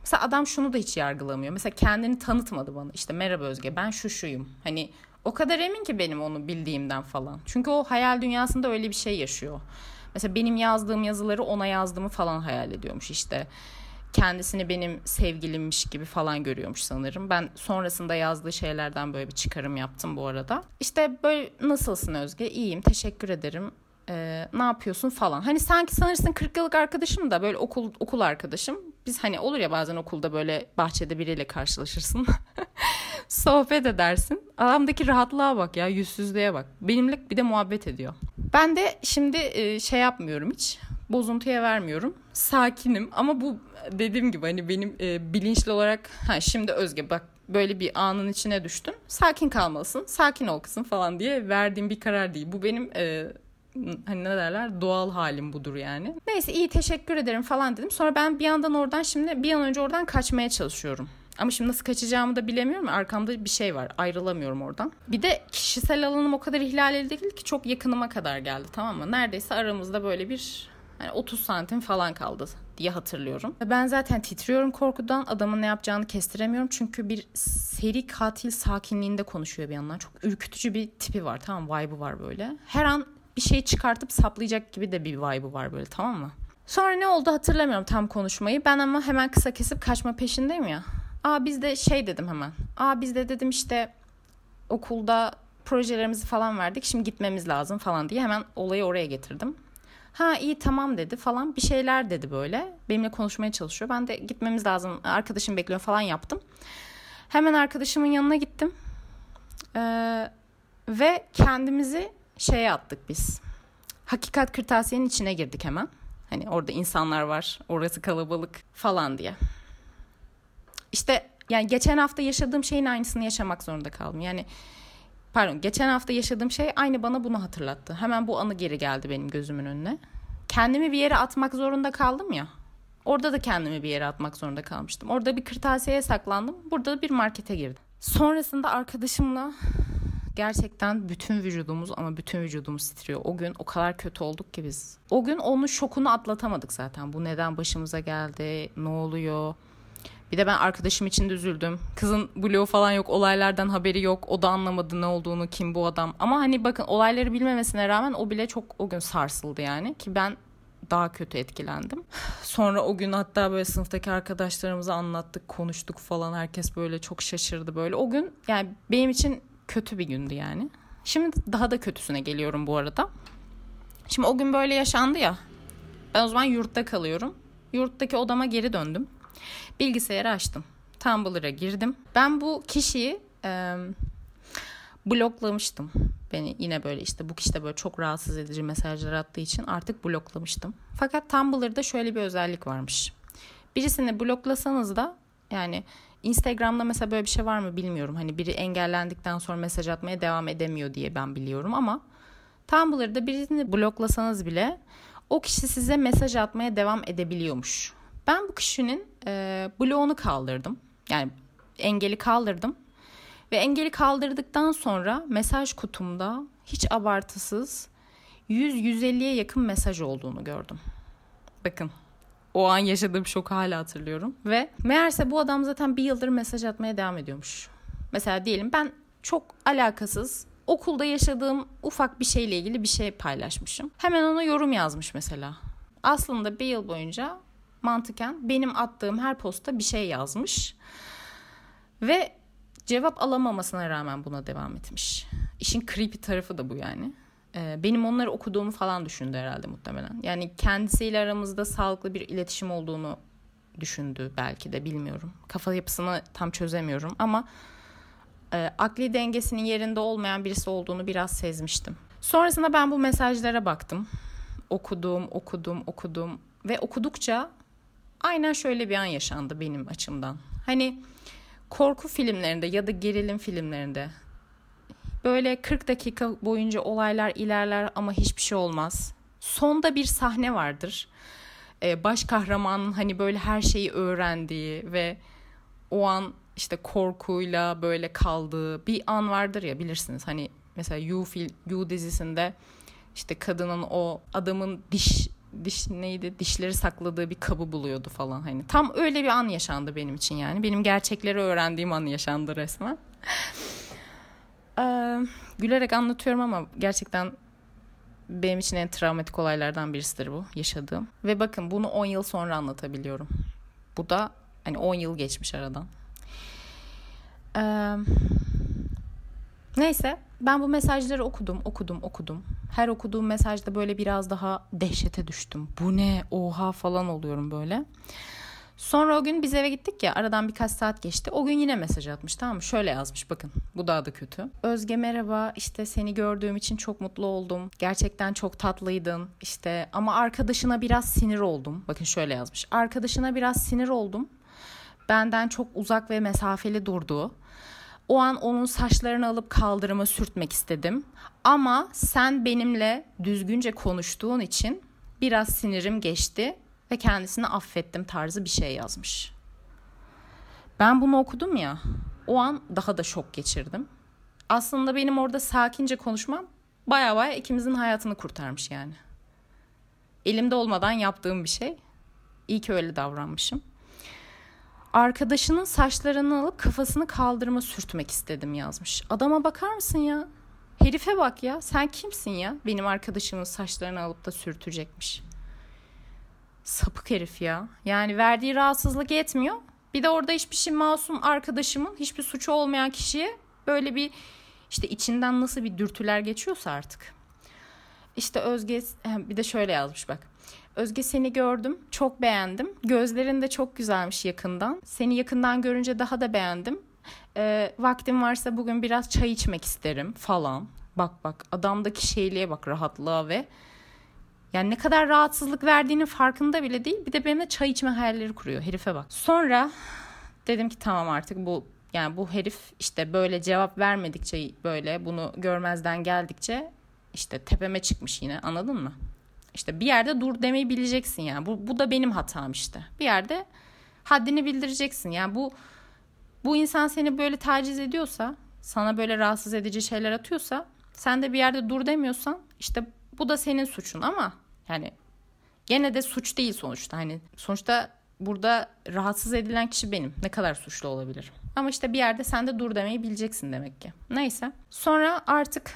Mesela adam şunu da hiç yargılamıyor. Mesela kendini tanıtmadı bana. İşte merhaba Özge ben şu şuyum. Hani o kadar emin ki benim onu bildiğimden falan. Çünkü o hayal dünyasında öyle bir şey yaşıyor. Mesela benim yazdığım yazıları ona yazdığımı falan hayal ediyormuş işte. Kendisini benim sevgilimmiş gibi falan görüyormuş sanırım. Ben sonrasında yazdığı şeylerden böyle bir çıkarım yaptım bu arada. İşte böyle nasılsın Özge? İyiyim teşekkür ederim. Ee, ne yapıyorsun falan. Hani sanki sanırsın 40 yıllık arkadaşım da böyle okul okul arkadaşım. Biz hani olur ya bazen okulda böyle bahçede biriyle karşılaşırsın. (laughs) Sohbet edersin. Adamdaki rahatlığa bak ya yüzsüzlüğe bak. Benimle bir de muhabbet ediyor. Ben de şimdi e, şey yapmıyorum hiç. Bozuntuya vermiyorum. Sakinim ama bu dediğim gibi hani benim e, bilinçli olarak ha şimdi Özge bak böyle bir anın içine düştün. Sakin kalmalısın. Sakin ol kızım falan diye verdiğim bir karar değil. Bu benim e, hani ne derler doğal halim budur yani. Neyse iyi teşekkür ederim falan dedim. Sonra ben bir yandan oradan şimdi bir an önce oradan kaçmaya çalışıyorum. Ama şimdi nasıl kaçacağımı da bilemiyorum. Arkamda bir şey var. Ayrılamıyorum oradan. Bir de kişisel alanım o kadar ihlal edildi ki çok yakınıma kadar geldi tamam mı? Neredeyse aramızda böyle bir yani 30 santim falan kaldı diye hatırlıyorum. Ben zaten titriyorum korkudan. Adamın ne yapacağını kestiremiyorum. Çünkü bir seri katil sakinliğinde konuşuyor bir yandan. Çok ürkütücü bir tipi var tamam vibe'ı var böyle. Her an bir şey çıkartıp saplayacak gibi de bir vibe'ı var böyle tamam mı? Sonra ne oldu hatırlamıyorum tam konuşmayı. Ben ama hemen kısa kesip kaçma peşindeyim ya. Aa biz de şey dedim hemen. Aa biz de dedim işte okulda projelerimizi falan verdik. Şimdi gitmemiz lazım falan diye hemen olayı oraya getirdim. Ha iyi tamam dedi falan bir şeyler dedi böyle. Benimle konuşmaya çalışıyor. Ben de gitmemiz lazım. Arkadaşım bekliyor falan yaptım. Hemen arkadaşımın yanına gittim. Ee, ve kendimizi şeye attık biz. Hakikat kırtasiyenin içine girdik hemen. Hani orada insanlar var, orası kalabalık falan diye. İşte yani geçen hafta yaşadığım şeyin aynısını yaşamak zorunda kaldım. Yani pardon geçen hafta yaşadığım şey aynı bana bunu hatırlattı. Hemen bu anı geri geldi benim gözümün önüne. Kendimi bir yere atmak zorunda kaldım ya. Orada da kendimi bir yere atmak zorunda kalmıştım. Orada bir kırtasiyeye saklandım. Burada da bir markete girdim. Sonrasında arkadaşımla gerçekten bütün vücudumuz ama bütün vücudumuz titriyor. O gün o kadar kötü olduk ki biz. O gün onun şokunu atlatamadık zaten. Bu neden başımıza geldi? Ne oluyor? Bir de ben arkadaşım için de üzüldüm. Kızın bloğu falan yok, olaylardan haberi yok. O da anlamadı ne olduğunu, kim bu adam. Ama hani bakın olayları bilmemesine rağmen o bile çok o gün sarsıldı yani. Ki ben daha kötü etkilendim. (sighs) Sonra o gün hatta böyle sınıftaki arkadaşlarımıza anlattık, konuştuk falan. Herkes böyle çok şaşırdı böyle. O gün yani benim için kötü bir gündü yani. Şimdi daha da kötüsüne geliyorum bu arada. Şimdi o gün böyle yaşandı ya. Ben o zaman yurtta kalıyorum. Yurttaki odama geri döndüm. Bilgisayarı açtım. Tumblr'a girdim. Ben bu kişiyi e, bloklamıştım. Beni yine böyle işte bu kişi de böyle çok rahatsız edici mesajlar attığı için artık bloklamıştım. Fakat Tumblr'da şöyle bir özellik varmış. Birisini bloklasanız da yani Instagram'da mesela böyle bir şey var mı bilmiyorum. Hani biri engellendikten sonra mesaj atmaya devam edemiyor diye ben biliyorum ama Tumblr'da birini bloklasanız bile o kişi size mesaj atmaya devam edebiliyormuş. Ben bu kişinin e, bloğunu kaldırdım. Yani engeli kaldırdım. Ve engeli kaldırdıktan sonra mesaj kutumda hiç abartısız 100-150'ye yakın mesaj olduğunu gördüm. Bakın o an yaşadığım şoku hala hatırlıyorum. Ve meğerse bu adam zaten bir yıldır mesaj atmaya devam ediyormuş. Mesela diyelim ben çok alakasız okulda yaşadığım ufak bir şeyle ilgili bir şey paylaşmışım. Hemen ona yorum yazmış mesela. Aslında bir yıl boyunca mantıken benim attığım her posta bir şey yazmış. Ve cevap alamamasına rağmen buna devam etmiş. işin creepy tarafı da bu yani. Ee, benim onları okuduğumu falan düşündü herhalde muhtemelen. Yani kendisiyle aramızda sağlıklı bir iletişim olduğunu düşündü belki de bilmiyorum. Kafa yapısını tam çözemiyorum ama e, akli dengesinin yerinde olmayan birisi olduğunu biraz sezmiştim. Sonrasında ben bu mesajlara baktım. Okudum, okudum, okudum ve okudukça aynen şöyle bir an yaşandı benim açımdan. Hani korku filmlerinde ya da gerilim filmlerinde böyle 40 dakika boyunca olaylar ilerler ama hiçbir şey olmaz. Sonda bir sahne vardır. Ee, baş kahramanın hani böyle her şeyi öğrendiği ve o an işte korkuyla böyle kaldığı bir an vardır ya bilirsiniz. Hani mesela You, fil, you dizisinde işte kadının o adamın diş diş neydi dişleri sakladığı bir kabı buluyordu falan hani. Tam öyle bir an yaşandı benim için yani. Benim gerçekleri öğrendiğim an yaşandı resmen. (laughs) Ee, gülerek anlatıyorum ama gerçekten benim için en travmatik olaylardan birisidir bu yaşadığım. Ve bakın bunu 10 yıl sonra anlatabiliyorum. Bu da hani 10 yıl geçmiş aradan. Ee, neyse ben bu mesajları okudum okudum okudum her okuduğum mesajda böyle biraz daha dehşete düştüm. Bu ne oha falan oluyorum böyle. Sonra o gün biz eve gittik ya aradan birkaç saat geçti. O gün yine mesaj atmış tamam mı? Şöyle yazmış bakın bu daha da kötü. Özge merhaba işte seni gördüğüm için çok mutlu oldum. Gerçekten çok tatlıydın işte ama arkadaşına biraz sinir oldum. Bakın şöyle yazmış. Arkadaşına biraz sinir oldum. Benden çok uzak ve mesafeli durdu. O an onun saçlarını alıp kaldırıma sürtmek istedim. Ama sen benimle düzgünce konuştuğun için biraz sinirim geçti ve kendisini affettim tarzı bir şey yazmış. Ben bunu okudum ya. O an daha da şok geçirdim. Aslında benim orada sakince konuşmam baya baya ikimizin hayatını kurtarmış yani. Elimde olmadan yaptığım bir şey. İyi ki öyle davranmışım. Arkadaşının saçlarını alıp kafasını kaldırıma sürtmek istedim yazmış. Adama bakar mısın ya? Herife bak ya. Sen kimsin ya? Benim arkadaşımın saçlarını alıp da sürtecekmiş. Sapık herif ya. Yani verdiği rahatsızlık yetmiyor. Bir de orada hiçbir şey masum arkadaşımın hiçbir suçu olmayan kişiye böyle bir işte içinden nasıl bir dürtüler geçiyorsa artık. İşte Özge bir de şöyle yazmış bak. Özge seni gördüm, çok beğendim. Gözlerin de çok güzelmiş yakından. Seni yakından görünce daha da beğendim. E, vaktim varsa bugün biraz çay içmek isterim falan. Bak bak adamdaki şeyliğe bak rahatlığa ve yani ne kadar rahatsızlık verdiğinin farkında bile değil. Bir de benimle çay içme hayalleri kuruyor. Herife bak. Sonra dedim ki tamam artık bu yani bu herif işte böyle cevap vermedikçe böyle bunu görmezden geldikçe işte tepeme çıkmış yine anladın mı? İşte bir yerde dur demeyi bileceksin yani. Bu, bu da benim hatam işte. Bir yerde haddini bildireceksin. Yani bu bu insan seni böyle taciz ediyorsa, sana böyle rahatsız edici şeyler atıyorsa, sen de bir yerde dur demiyorsan işte bu da senin suçun ama yani gene de suç değil sonuçta. Hani sonuçta burada rahatsız edilen kişi benim. Ne kadar suçlu olabilirim? Ama işte bir yerde sen de dur demeyi bileceksin demek ki. Neyse. Sonra artık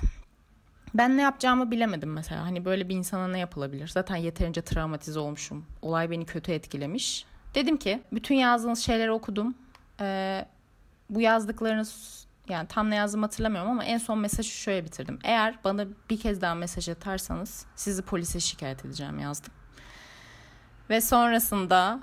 ben ne yapacağımı bilemedim mesela. Hani böyle bir insana ne yapılabilir? Zaten yeterince travmatize olmuşum. Olay beni kötü etkilemiş. Dedim ki bütün yazdığınız şeyleri okudum. Ee, bu yazdıklarınız yani tam ne yazdım hatırlamıyorum ama en son mesajı şöyle bitirdim. Eğer bana bir kez daha mesaj atarsanız sizi polise şikayet edeceğim yazdım. Ve sonrasında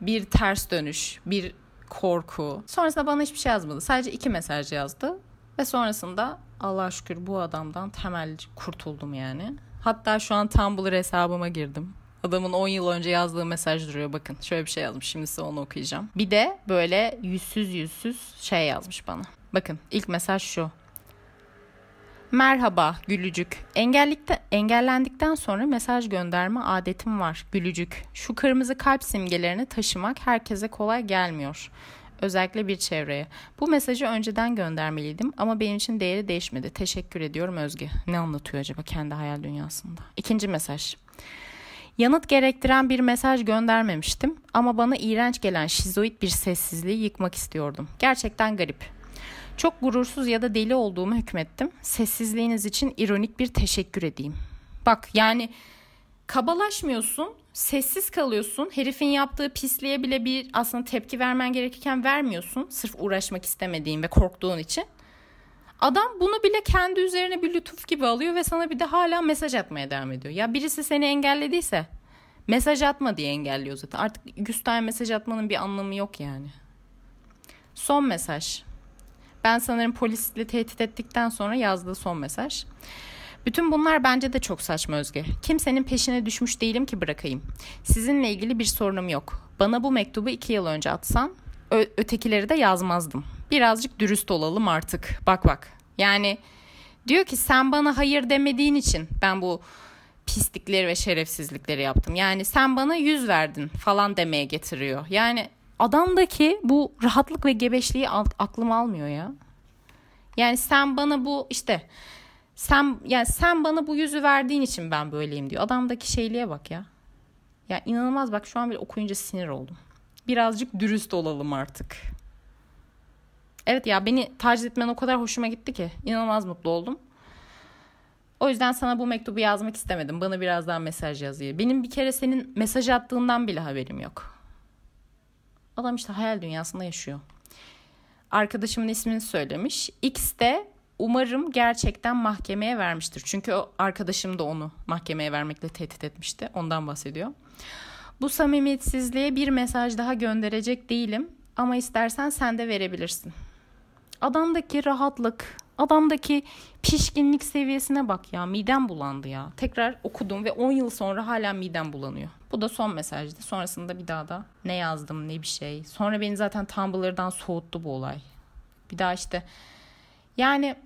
bir ters dönüş, bir korku. Sonrasında bana hiçbir şey yazmadı. Sadece iki mesaj yazdı. Ve sonrasında Allah şükür bu adamdan temel kurtuldum yani. Hatta şu an Tumblr hesabıma girdim. Adamın 10 yıl önce yazdığı mesaj duruyor bakın. Şöyle bir şey yazmış şimdi size onu okuyacağım. Bir de böyle yüzsüz yüzsüz şey yazmış bana. Bakın ilk mesaj şu. Merhaba gülücük. Engellikte, engellendikten sonra mesaj gönderme adetim var gülücük. Şu kırmızı kalp simgelerini taşımak herkese kolay gelmiyor. Özellikle bir çevreye. Bu mesajı önceden göndermeliydim ama benim için değeri değişmedi. Teşekkür ediyorum Özge. Ne anlatıyor acaba kendi hayal dünyasında? İkinci mesaj. Yanıt gerektiren bir mesaj göndermemiştim ama bana iğrenç gelen şizoid bir sessizliği yıkmak istiyordum. Gerçekten garip. Çok gurursuz ya da deli olduğumu hükmettim. Sessizliğiniz için ironik bir teşekkür edeyim. Bak yani kabalaşmıyorsun, sessiz kalıyorsun. Herifin yaptığı pisliğe bile bir aslında tepki vermen gerekirken vermiyorsun. Sırf uğraşmak istemediğin ve korktuğun için. Adam bunu bile kendi üzerine bir lütuf gibi alıyor ve sana bir de hala mesaj atmaya devam ediyor. Ya birisi seni engellediyse mesaj atma diye engelliyor zaten. Artık 100 tane mesaj atmanın bir anlamı yok yani. Son mesaj. Ben sanırım polisle tehdit ettikten sonra yazdığı son mesaj. Bütün bunlar bence de çok saçma Özge. Kimsenin peşine düşmüş değilim ki bırakayım. Sizinle ilgili bir sorunum yok. Bana bu mektubu iki yıl önce atsan ötekileri de yazmazdım. Birazcık dürüst olalım artık. Bak bak. Yani diyor ki sen bana hayır demediğin için ben bu pislikleri ve şerefsizlikleri yaptım. Yani sen bana yüz verdin falan demeye getiriyor. Yani adamdaki bu rahatlık ve gebeşliği aklım almıyor ya. Yani sen bana bu işte sen yani sen bana bu yüzü verdiğin için ben böyleyim diyor. Adamdaki şeyliğe bak ya. Ya inanılmaz bak şu an bile okuyunca sinir oldum. Birazcık dürüst olalım artık. Evet ya beni taciz etmen o kadar hoşuma gitti ki. inanılmaz mutlu oldum. O yüzden sana bu mektubu yazmak istemedim. Bana biraz daha mesaj yaz diye. Benim bir kere senin mesaj attığından bile haberim yok. Adam işte hayal dünyasında yaşıyor. Arkadaşımın ismini söylemiş. X de umarım gerçekten mahkemeye vermiştir. Çünkü o arkadaşım da onu mahkemeye vermekle tehdit etmişti. Ondan bahsediyor. Bu samimiyetsizliğe bir mesaj daha gönderecek değilim ama istersen sen de verebilirsin. Adamdaki rahatlık, adamdaki pişkinlik seviyesine bak ya. Midem bulandı ya. Tekrar okudum ve 10 yıl sonra hala midem bulanıyor. Bu da son mesajdı. Sonrasında bir daha da ne yazdım ne bir şey. Sonra beni zaten Tumblr'dan soğuttu bu olay. Bir daha işte yani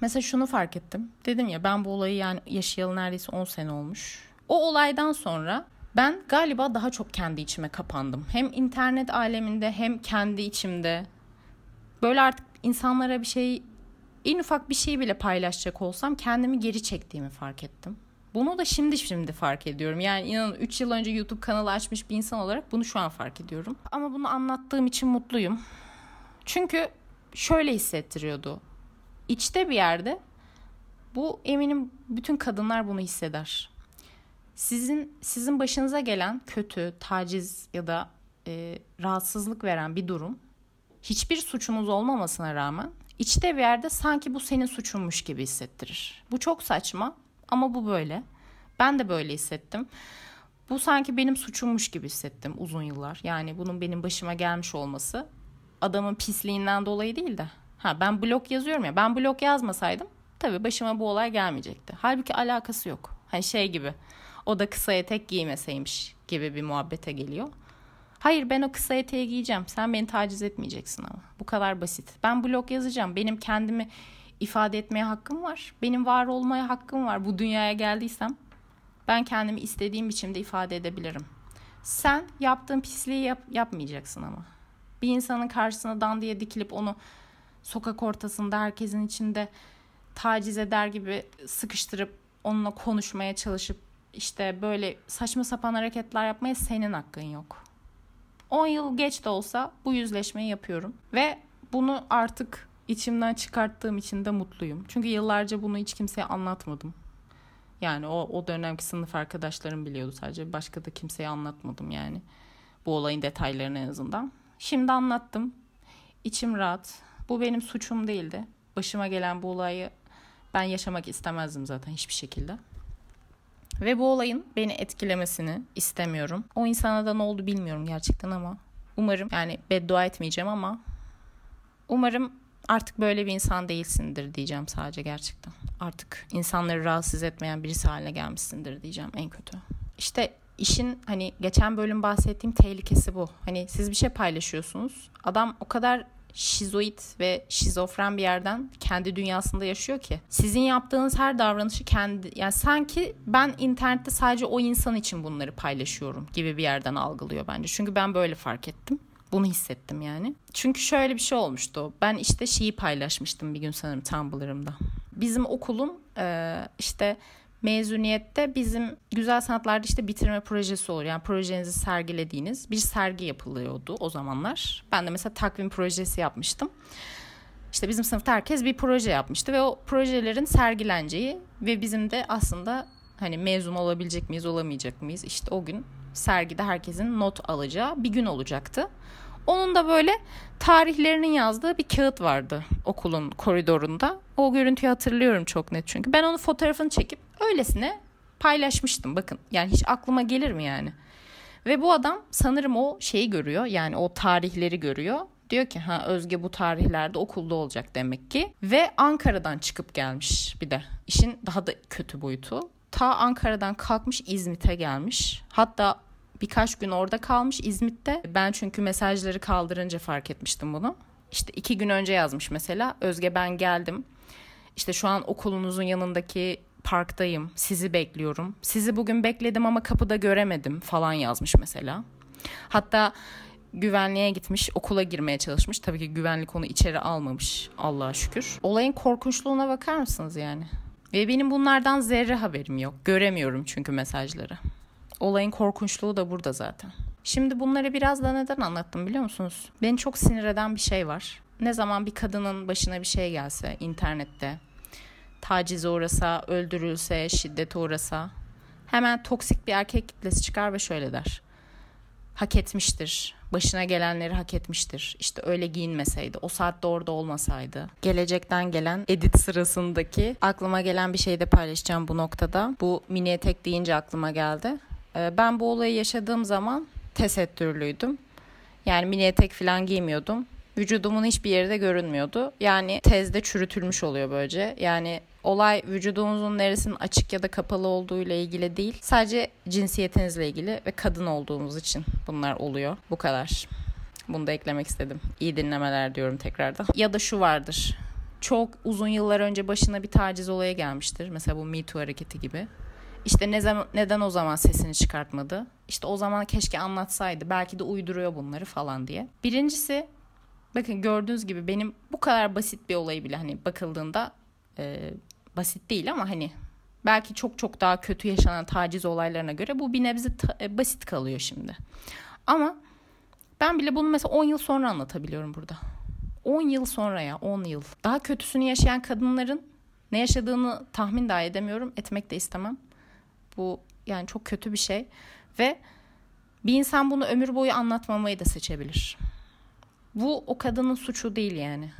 mesela şunu fark ettim. Dedim ya ben bu olayı yani yaşayalı neredeyse 10 sene olmuş. O olaydan sonra ben galiba daha çok kendi içime kapandım. Hem internet aleminde hem kendi içimde. Böyle artık insanlara bir şey en ufak bir şey bile paylaşacak olsam kendimi geri çektiğimi fark ettim. Bunu da şimdi şimdi fark ediyorum. Yani inanın 3 yıl önce YouTube kanalı açmış bir insan olarak bunu şu an fark ediyorum. Ama bunu anlattığım için mutluyum. Çünkü şöyle hissettiriyordu. İçte bir yerde bu eminim bütün kadınlar bunu hisseder. Sizin sizin başınıza gelen kötü, taciz ya da e, rahatsızlık veren bir durum hiçbir suçunuz olmamasına rağmen içte bir yerde sanki bu senin suçunmuş gibi hissettirir. Bu çok saçma ama bu böyle. Ben de böyle hissettim. Bu sanki benim suçummuş gibi hissettim uzun yıllar. Yani bunun benim başıma gelmiş olması adamın pisliğinden dolayı değil de. Ha ben blog yazıyorum ya. Ben blog yazmasaydım tabii başıma bu olay gelmeyecekti. Halbuki alakası yok. Hani şey gibi. O da kısa etek giymeseymiş gibi bir muhabbete geliyor. Hayır ben o kısa eteği giyeceğim. Sen beni taciz etmeyeceksin ama. Bu kadar basit. Ben blog yazacağım. Benim kendimi ifade etmeye hakkım var. Benim var olmaya hakkım var. Bu dünyaya geldiysem ben kendimi istediğim biçimde ifade edebilirim. Sen yaptığın pisliği yap, yapmayacaksın ama. Bir insanın karşısına dan diye dikilip onu sokak ortasında herkesin içinde taciz eder gibi sıkıştırıp onunla konuşmaya çalışıp işte böyle saçma sapan hareketler yapmaya senin hakkın yok. 10 yıl geç de olsa bu yüzleşmeyi yapıyorum. Ve bunu artık içimden çıkarttığım için de mutluyum. Çünkü yıllarca bunu hiç kimseye anlatmadım. Yani o, o dönemki sınıf arkadaşlarım biliyordu sadece. Başka da kimseye anlatmadım yani. Bu olayın detaylarını en azından. Şimdi anlattım. İçim rahat. Bu benim suçum değildi. Başıma gelen bu olayı ben yaşamak istemezdim zaten hiçbir şekilde. Ve bu olayın beni etkilemesini istemiyorum. O insana da ne oldu bilmiyorum gerçekten ama umarım yani beddua etmeyeceğim ama umarım artık böyle bir insan değilsindir diyeceğim sadece gerçekten. Artık insanları rahatsız etmeyen birisi haline gelmişsindir diyeceğim en kötü. İşte işin hani geçen bölüm bahsettiğim tehlikesi bu. Hani siz bir şey paylaşıyorsunuz. Adam o kadar şizoid ve şizofren bir yerden kendi dünyasında yaşıyor ki. Sizin yaptığınız her davranışı kendi yani sanki ben internette sadece o insan için bunları paylaşıyorum gibi bir yerden algılıyor bence. Çünkü ben böyle fark ettim. Bunu hissettim yani. Çünkü şöyle bir şey olmuştu. Ben işte şeyi paylaşmıştım bir gün sanırım Tumblr'ımda. Bizim okulun işte mezuniyette bizim güzel sanatlarda işte bitirme projesi olur. Yani projenizi sergilediğiniz bir sergi yapılıyordu o zamanlar. Ben de mesela takvim projesi yapmıştım. İşte bizim sınıfta herkes bir proje yapmıştı ve o projelerin sergileneceği ve bizim de aslında hani mezun olabilecek miyiz olamayacak mıyız işte o gün sergide herkesin not alacağı bir gün olacaktı. Onun da böyle tarihlerinin yazdığı bir kağıt vardı okulun koridorunda. O görüntüyü hatırlıyorum çok net çünkü. Ben onun fotoğrafını çekip öylesine paylaşmıştım. Bakın yani hiç aklıma gelir mi yani? Ve bu adam sanırım o şeyi görüyor. Yani o tarihleri görüyor. Diyor ki ha Özge bu tarihlerde okulda olacak demek ki. Ve Ankara'dan çıkıp gelmiş bir de. İşin daha da kötü boyutu. Ta Ankara'dan kalkmış İzmit'e gelmiş. Hatta birkaç gün orada kalmış İzmit'te. Ben çünkü mesajları kaldırınca fark etmiştim bunu. İşte iki gün önce yazmış mesela. Özge ben geldim. İşte şu an okulunuzun yanındaki parktayım. Sizi bekliyorum. Sizi bugün bekledim ama kapıda göremedim falan yazmış mesela. Hatta güvenliğe gitmiş, okula girmeye çalışmış. Tabii ki güvenlik onu içeri almamış Allah'a şükür. Olayın korkunçluğuna bakar mısınız yani? Ve benim bunlardan zerre haberim yok. Göremiyorum çünkü mesajları. Olayın korkunçluğu da burada zaten. Şimdi bunları biraz da neden anlattım biliyor musunuz? Beni çok sinir eden bir şey var. Ne zaman bir kadının başına bir şey gelse internette, tacize uğrasa, öldürülse, şiddete uğrasa hemen toksik bir erkek kitlesi çıkar ve şöyle der. Hak etmiştir. Başına gelenleri hak etmiştir. İşte öyle giyinmeseydi, o saatte orada olmasaydı. Gelecekten gelen edit sırasındaki aklıma gelen bir şey de paylaşacağım bu noktada. Bu mini etek deyince aklıma geldi. Ee, ben bu olayı yaşadığım zaman tesettürlüydüm. Yani mini etek falan giymiyordum. Vücudumun hiçbir yeri de görünmüyordu. Yani tezde çürütülmüş oluyor böylece. Yani olay vücudunuzun neresinin açık ya da kapalı olduğu ile ilgili değil. Sadece cinsiyetinizle ilgili ve kadın olduğumuz için bunlar oluyor. Bu kadar. Bunu da eklemek istedim. İyi dinlemeler diyorum tekrardan. Ya da şu vardır. Çok uzun yıllar önce başına bir taciz olayı gelmiştir. Mesela bu Me Too hareketi gibi. İşte ne zaman, neden o zaman sesini çıkartmadı? İşte o zaman keşke anlatsaydı. Belki de uyduruyor bunları falan diye. Birincisi bakın gördüğünüz gibi benim bu kadar basit bir olayı bile hani bakıldığında e, basit değil ama hani belki çok çok daha kötü yaşanan taciz olaylarına göre bu bir nebze ta- e, basit kalıyor şimdi. Ama ben bile bunu mesela 10 yıl sonra anlatabiliyorum burada. 10 yıl sonra ya 10 yıl. Daha kötüsünü yaşayan kadınların ne yaşadığını tahmin dahi edemiyorum. Etmek de istemem. Bu yani çok kötü bir şey. Ve bir insan bunu ömür boyu anlatmamayı da seçebilir. Bu o kadının suçu değil yani.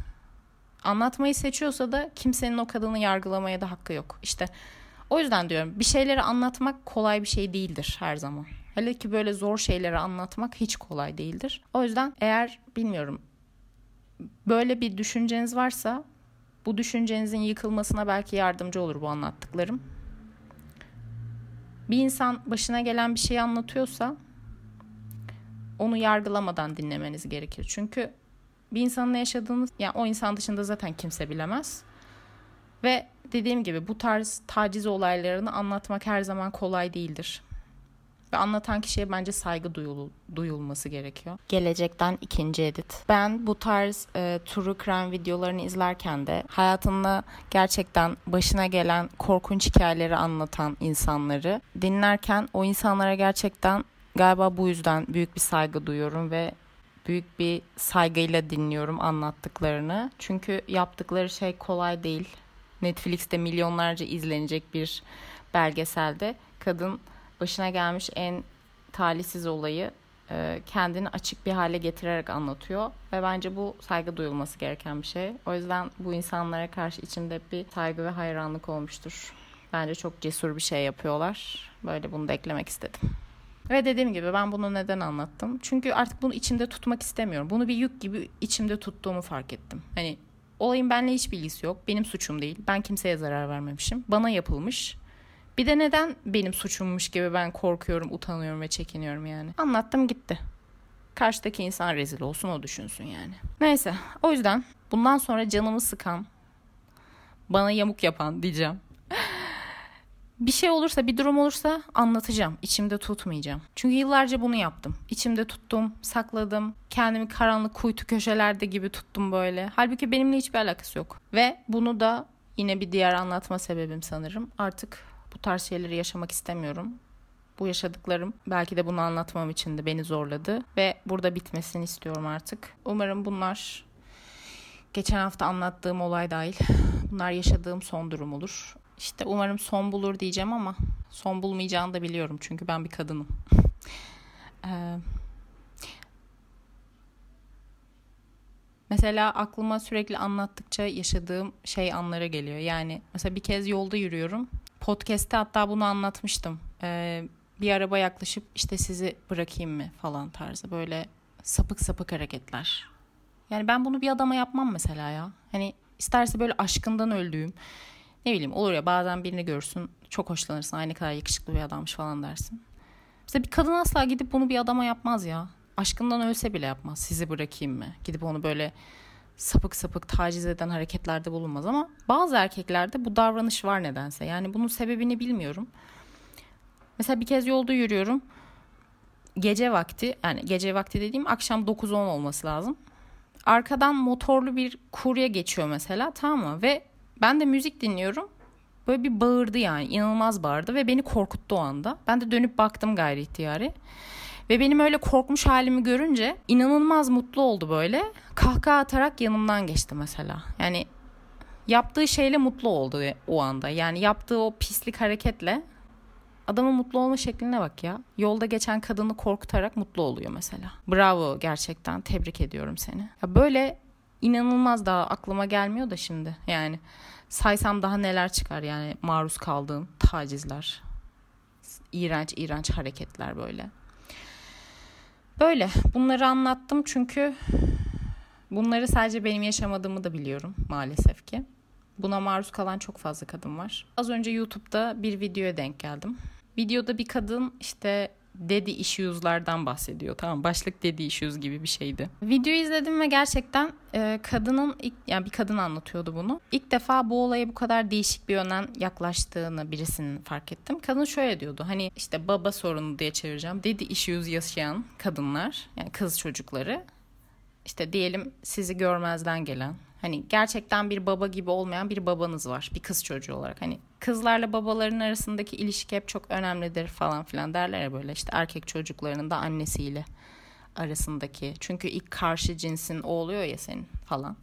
Anlatmayı seçiyorsa da kimsenin o kadını yargılamaya da hakkı yok. İşte o yüzden diyorum bir şeyleri anlatmak kolay bir şey değildir her zaman. Hele ki böyle zor şeyleri anlatmak hiç kolay değildir. O yüzden eğer bilmiyorum böyle bir düşünceniz varsa bu düşüncenizin yıkılmasına belki yardımcı olur bu anlattıklarım. Bir insan başına gelen bir şeyi anlatıyorsa onu yargılamadan dinlemeniz gerekir. Çünkü bir insanın ne yaşadığını yani o insan dışında zaten kimse bilemez. Ve dediğim gibi bu tarz taciz olaylarını anlatmak her zaman kolay değildir. Ve anlatan kişiye bence saygı duyul, duyulması gerekiyor. Gelecekten ikinci edit. Ben bu tarz e, true crime videolarını izlerken de hayatında gerçekten başına gelen korkunç hikayeleri anlatan insanları dinlerken o insanlara gerçekten galiba bu yüzden büyük bir saygı duyuyorum ve büyük bir saygıyla dinliyorum anlattıklarını. Çünkü yaptıkları şey kolay değil. Netflix'te milyonlarca izlenecek bir belgeselde kadın başına gelmiş en talihsiz olayı e, kendini açık bir hale getirerek anlatıyor ve bence bu saygı duyulması gereken bir şey. O yüzden bu insanlara karşı içimde bir saygı ve hayranlık olmuştur. Bence çok cesur bir şey yapıyorlar. Böyle bunu da eklemek istedim. Ve dediğim gibi ben bunu neden anlattım? Çünkü artık bunu içimde tutmak istemiyorum. Bunu bir yük gibi içimde tuttuğumu fark ettim. Hani olayın benimle hiç bilgisi yok. Benim suçum değil. Ben kimseye zarar vermemişim. Bana yapılmış. Bir de neden benim suçummuş gibi ben korkuyorum, utanıyorum ve çekiniyorum yani. Anlattım gitti. Karşıdaki insan rezil olsun o düşünsün yani. Neyse o yüzden bundan sonra canımı sıkan, bana yamuk yapan diyeceğim (laughs) bir şey olursa, bir durum olursa anlatacağım. İçimde tutmayacağım. Çünkü yıllarca bunu yaptım. İçimde tuttum, sakladım. Kendimi karanlık kuytu köşelerde gibi tuttum böyle. Halbuki benimle hiçbir alakası yok. Ve bunu da yine bir diğer anlatma sebebim sanırım. Artık bu tarz şeyleri yaşamak istemiyorum. Bu yaşadıklarım belki de bunu anlatmam için de beni zorladı ve burada bitmesini istiyorum artık. Umarım bunlar geçen hafta anlattığım olay dahil bunlar yaşadığım son durum olur. İşte umarım son bulur diyeceğim ama son bulmayacağını da biliyorum çünkü ben bir kadınım. (laughs) ee, Mesela aklıma sürekli anlattıkça yaşadığım şey anlara geliyor. Yani mesela bir kez yolda yürüyorum. Podcast'te hatta bunu anlatmıştım. Ee, bir araba yaklaşıp işte sizi bırakayım mı falan tarzı böyle sapık sapık hareketler. Yani ben bunu bir adama yapmam mesela ya. Hani isterse böyle aşkından öldüğüm ne bileyim olur ya bazen birini görürsün çok hoşlanırsın aynı kadar yakışıklı bir adammış falan dersin. Mesela bir kadın asla gidip bunu bir adama yapmaz ya. Aşkından ölse bile yapmaz. Sizi bırakayım mı? Gidip onu böyle sapık sapık taciz eden hareketlerde bulunmaz ama bazı erkeklerde bu davranış var nedense. Yani bunun sebebini bilmiyorum. Mesela bir kez yolda yürüyorum. Gece vakti yani gece vakti dediğim akşam 9-10 olması lazım. Arkadan motorlu bir kurye geçiyor mesela tamam mı? Ve ben de müzik dinliyorum. Böyle bir bağırdı yani inanılmaz bağırdı ve beni korkuttu o anda. Ben de dönüp baktım gayri ihtiyari. Ve benim öyle korkmuş halimi görünce inanılmaz mutlu oldu böyle. Kahkaha atarak yanımdan geçti mesela. Yani yaptığı şeyle mutlu oldu o anda. Yani yaptığı o pislik hareketle adamın mutlu olma şekline bak ya. Yolda geçen kadını korkutarak mutlu oluyor mesela. Bravo gerçekten tebrik ediyorum seni. Ya böyle inanılmaz daha aklıma gelmiyor da şimdi. Yani saysam daha neler çıkar yani maruz kaldığım tacizler. iğrenç iğrenç hareketler böyle. Böyle bunları anlattım çünkü bunları sadece benim yaşamadığımı da biliyorum maalesef ki. Buna maruz kalan çok fazla kadın var. Az önce YouTube'da bir videoya denk geldim. Videoda bir kadın işte daddy issues'lardan bahsediyor. Tamam başlık daddy issues gibi bir şeydi. Videoyu izledim ve gerçekten e, kadının ilk yani bir kadın anlatıyordu bunu. İlk defa bu olaya bu kadar değişik bir yönden yaklaştığını birisinin fark ettim. Kadın şöyle diyordu. Hani işte baba sorunu diye çevireceğim. Daddy issues yaşayan kadınlar yani kız çocukları işte diyelim sizi görmezden gelen Hani gerçekten bir baba gibi olmayan bir babanız var. Bir kız çocuğu olarak. Hani kızlarla babaların arasındaki ilişki hep çok önemlidir falan filan derler ya böyle işte erkek çocuklarının da annesiyle arasındaki. Çünkü ilk karşı cinsin o oluyor ya senin falan.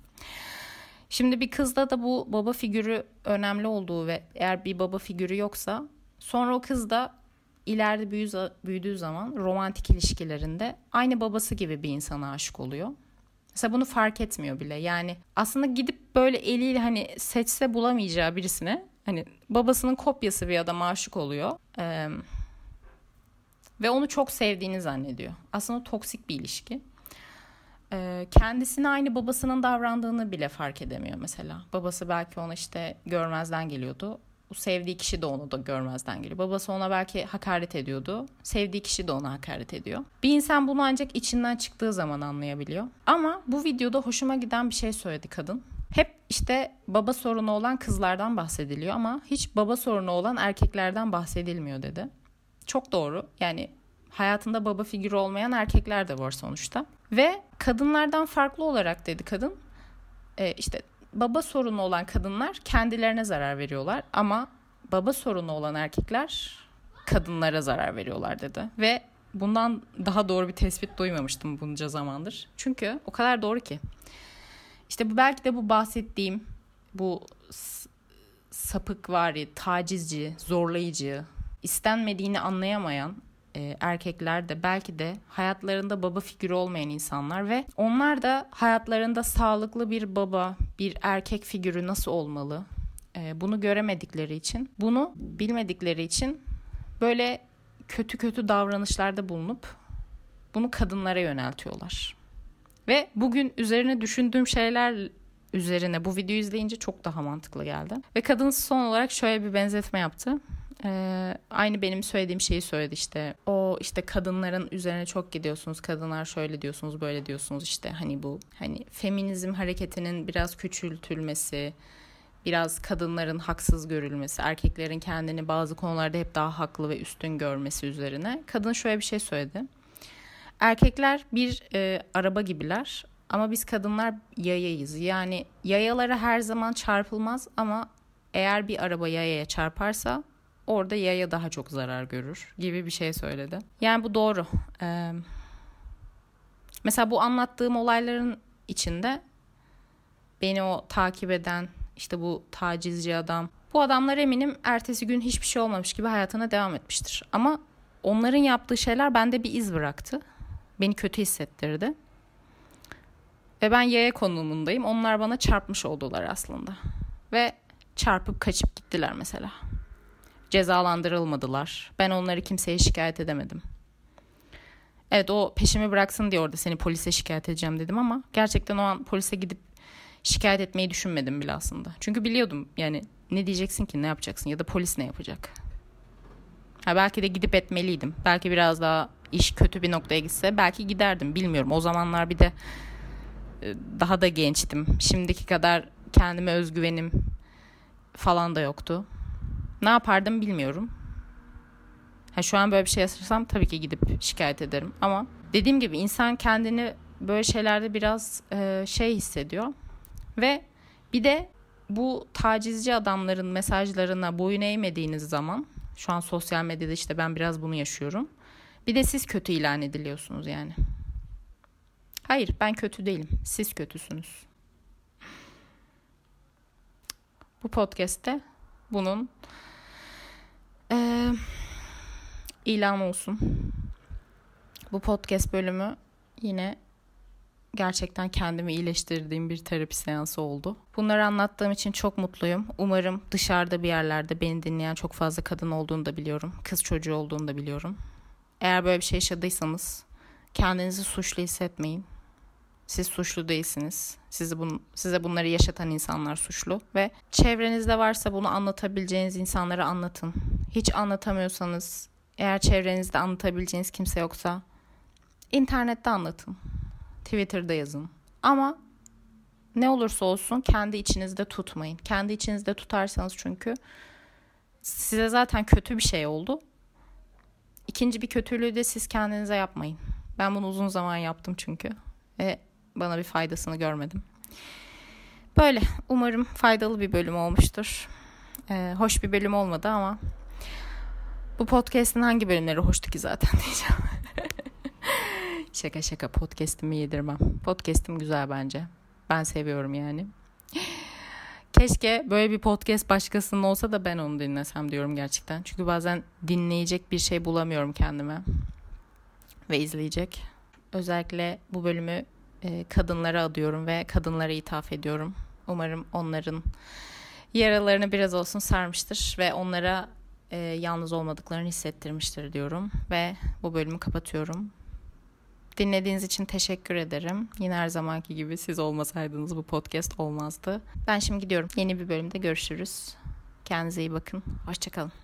Şimdi bir kızda da bu baba figürü önemli olduğu ve eğer bir baba figürü yoksa sonra o kız da ileride büyüdüğü zaman romantik ilişkilerinde aynı babası gibi bir insana aşık oluyor. Mesela bunu fark etmiyor bile. Yani aslında gidip böyle eliyle hani seçse bulamayacağı birisine hani babasının kopyası bir adama aşık oluyor. Ee, ve onu çok sevdiğini zannediyor. Aslında toksik bir ilişki. Ee, kendisine aynı babasının davrandığını bile fark edemiyor mesela. Babası belki ona işte görmezden geliyordu sevdiği kişi de onu da görmezden geliyor. Babası ona belki hakaret ediyordu. Sevdiği kişi de ona hakaret ediyor. Bir insan bunu ancak içinden çıktığı zaman anlayabiliyor. Ama bu videoda hoşuma giden bir şey söyledi kadın. Hep işte baba sorunu olan kızlardan bahsediliyor ama hiç baba sorunu olan erkeklerden bahsedilmiyor dedi. Çok doğru. Yani hayatında baba figürü olmayan erkekler de var sonuçta. Ve kadınlardan farklı olarak dedi kadın. E, işte baba sorunu olan kadınlar kendilerine zarar veriyorlar ama baba sorunu olan erkekler kadınlara zarar veriyorlar dedi. Ve bundan daha doğru bir tespit duymamıştım bunca zamandır. Çünkü o kadar doğru ki. İşte bu belki de bu bahsettiğim bu sapık var ya tacizci, zorlayıcı, istenmediğini anlayamayan e, erkekler de belki de hayatlarında baba figürü olmayan insanlar ve onlar da hayatlarında sağlıklı bir baba, bir erkek figürü nasıl olmalı? E, bunu göremedikleri için, bunu bilmedikleri için böyle kötü kötü davranışlarda bulunup bunu kadınlara yöneltiyorlar. Ve bugün üzerine düşündüğüm şeyler üzerine bu videoyu izleyince çok daha mantıklı geldi. Ve kadın son olarak şöyle bir benzetme yaptı. Ee, aynı benim söylediğim şeyi söyledi işte. O işte kadınların üzerine çok gidiyorsunuz. Kadınlar şöyle diyorsunuz, böyle diyorsunuz işte. Hani bu hani feminizm hareketinin biraz küçültülmesi, biraz kadınların haksız görülmesi, erkeklerin kendini bazı konularda hep daha haklı ve üstün görmesi üzerine. Kadın şöyle bir şey söyledi. Erkekler bir e, araba gibiler ama biz kadınlar yayayız. Yani yayalara her zaman çarpılmaz ama eğer bir araba yayaya çarparsa orada yaya daha çok zarar görür gibi bir şey söyledi. Yani bu doğru. Ee, mesela bu anlattığım olayların içinde beni o takip eden işte bu tacizci adam bu adamlar eminim ertesi gün hiçbir şey olmamış gibi hayatına devam etmiştir. Ama onların yaptığı şeyler bende bir iz bıraktı. Beni kötü hissettirdi. Ve ben yaya konumundayım. Onlar bana çarpmış oldular aslında. Ve çarpıp kaçıp gittiler mesela. Cezalandırılmadılar. Ben onları kimseye şikayet edemedim. Evet o peşimi bıraksın diye orada seni polise şikayet edeceğim dedim ama gerçekten o an polise gidip şikayet etmeyi düşünmedim bile aslında. Çünkü biliyordum yani ne diyeceksin ki ne yapacaksın ya da polis ne yapacak. Ha belki de gidip etmeliydim. Belki biraz daha iş kötü bir noktaya gitse belki giderdim bilmiyorum. O zamanlar bir de e, daha da gençtim. Şimdiki kadar kendime özgüvenim falan da yoktu. Ne yapardım bilmiyorum. Ha, şu an böyle bir şey yaşarsam tabii ki gidip şikayet ederim. Ama dediğim gibi insan kendini böyle şeylerde biraz e, şey hissediyor. Ve bir de bu tacizci adamların mesajlarına boyun eğmediğiniz zaman şu an sosyal medyada işte ben biraz bunu yaşıyorum. Bir de siz kötü ilan ediliyorsunuz yani. Hayır ben kötü değilim. Siz kötüsünüz. Bu podcast'te bunun e, ilan olsun. Bu podcast bölümü yine gerçekten kendimi iyileştirdiğim bir terapi seansı oldu. Bunları anlattığım için çok mutluyum. Umarım dışarıda bir yerlerde beni dinleyen çok fazla kadın olduğunu da biliyorum. Kız çocuğu olduğunu da biliyorum. Eğer böyle bir şey yaşadıysanız kendinizi suçlu hissetmeyin. Siz suçlu değilsiniz. Sizi bun, size bunları yaşatan insanlar suçlu ve çevrenizde varsa bunu anlatabileceğiniz insanlara anlatın. Hiç anlatamıyorsanız, eğer çevrenizde anlatabileceğiniz kimse yoksa internette anlatın. Twitter'da yazın. Ama ne olursa olsun kendi içinizde tutmayın. Kendi içinizde tutarsanız çünkü size zaten kötü bir şey oldu. İkinci bir kötülüğü de siz kendinize yapmayın. Ben bunu uzun zaman yaptım çünkü. Ve bana bir faydasını görmedim. Böyle umarım faydalı bir bölüm olmuştur. Ee, hoş bir bölüm olmadı ama bu podcast'in hangi bölümleri hoştu ki zaten (laughs) diyeceğim. şaka şaka podcast'imi yedirmem. Podcast'im güzel bence. Ben seviyorum yani. Keşke böyle bir podcast başkasının olsa da ben onu dinlesem diyorum gerçekten. Çünkü bazen dinleyecek bir şey bulamıyorum kendime. Ve izleyecek. Özellikle bu bölümü e, kadınlara adıyorum ve kadınlara ithaf ediyorum. Umarım onların yaralarını biraz olsun sarmıştır ve onlara e, yalnız olmadıklarını hissettirmiştir diyorum. Ve bu bölümü kapatıyorum. Dinlediğiniz için teşekkür ederim. Yine her zamanki gibi siz olmasaydınız bu podcast olmazdı. Ben şimdi gidiyorum. Yeni bir bölümde görüşürüz. Kendinize iyi bakın. Hoşçakalın.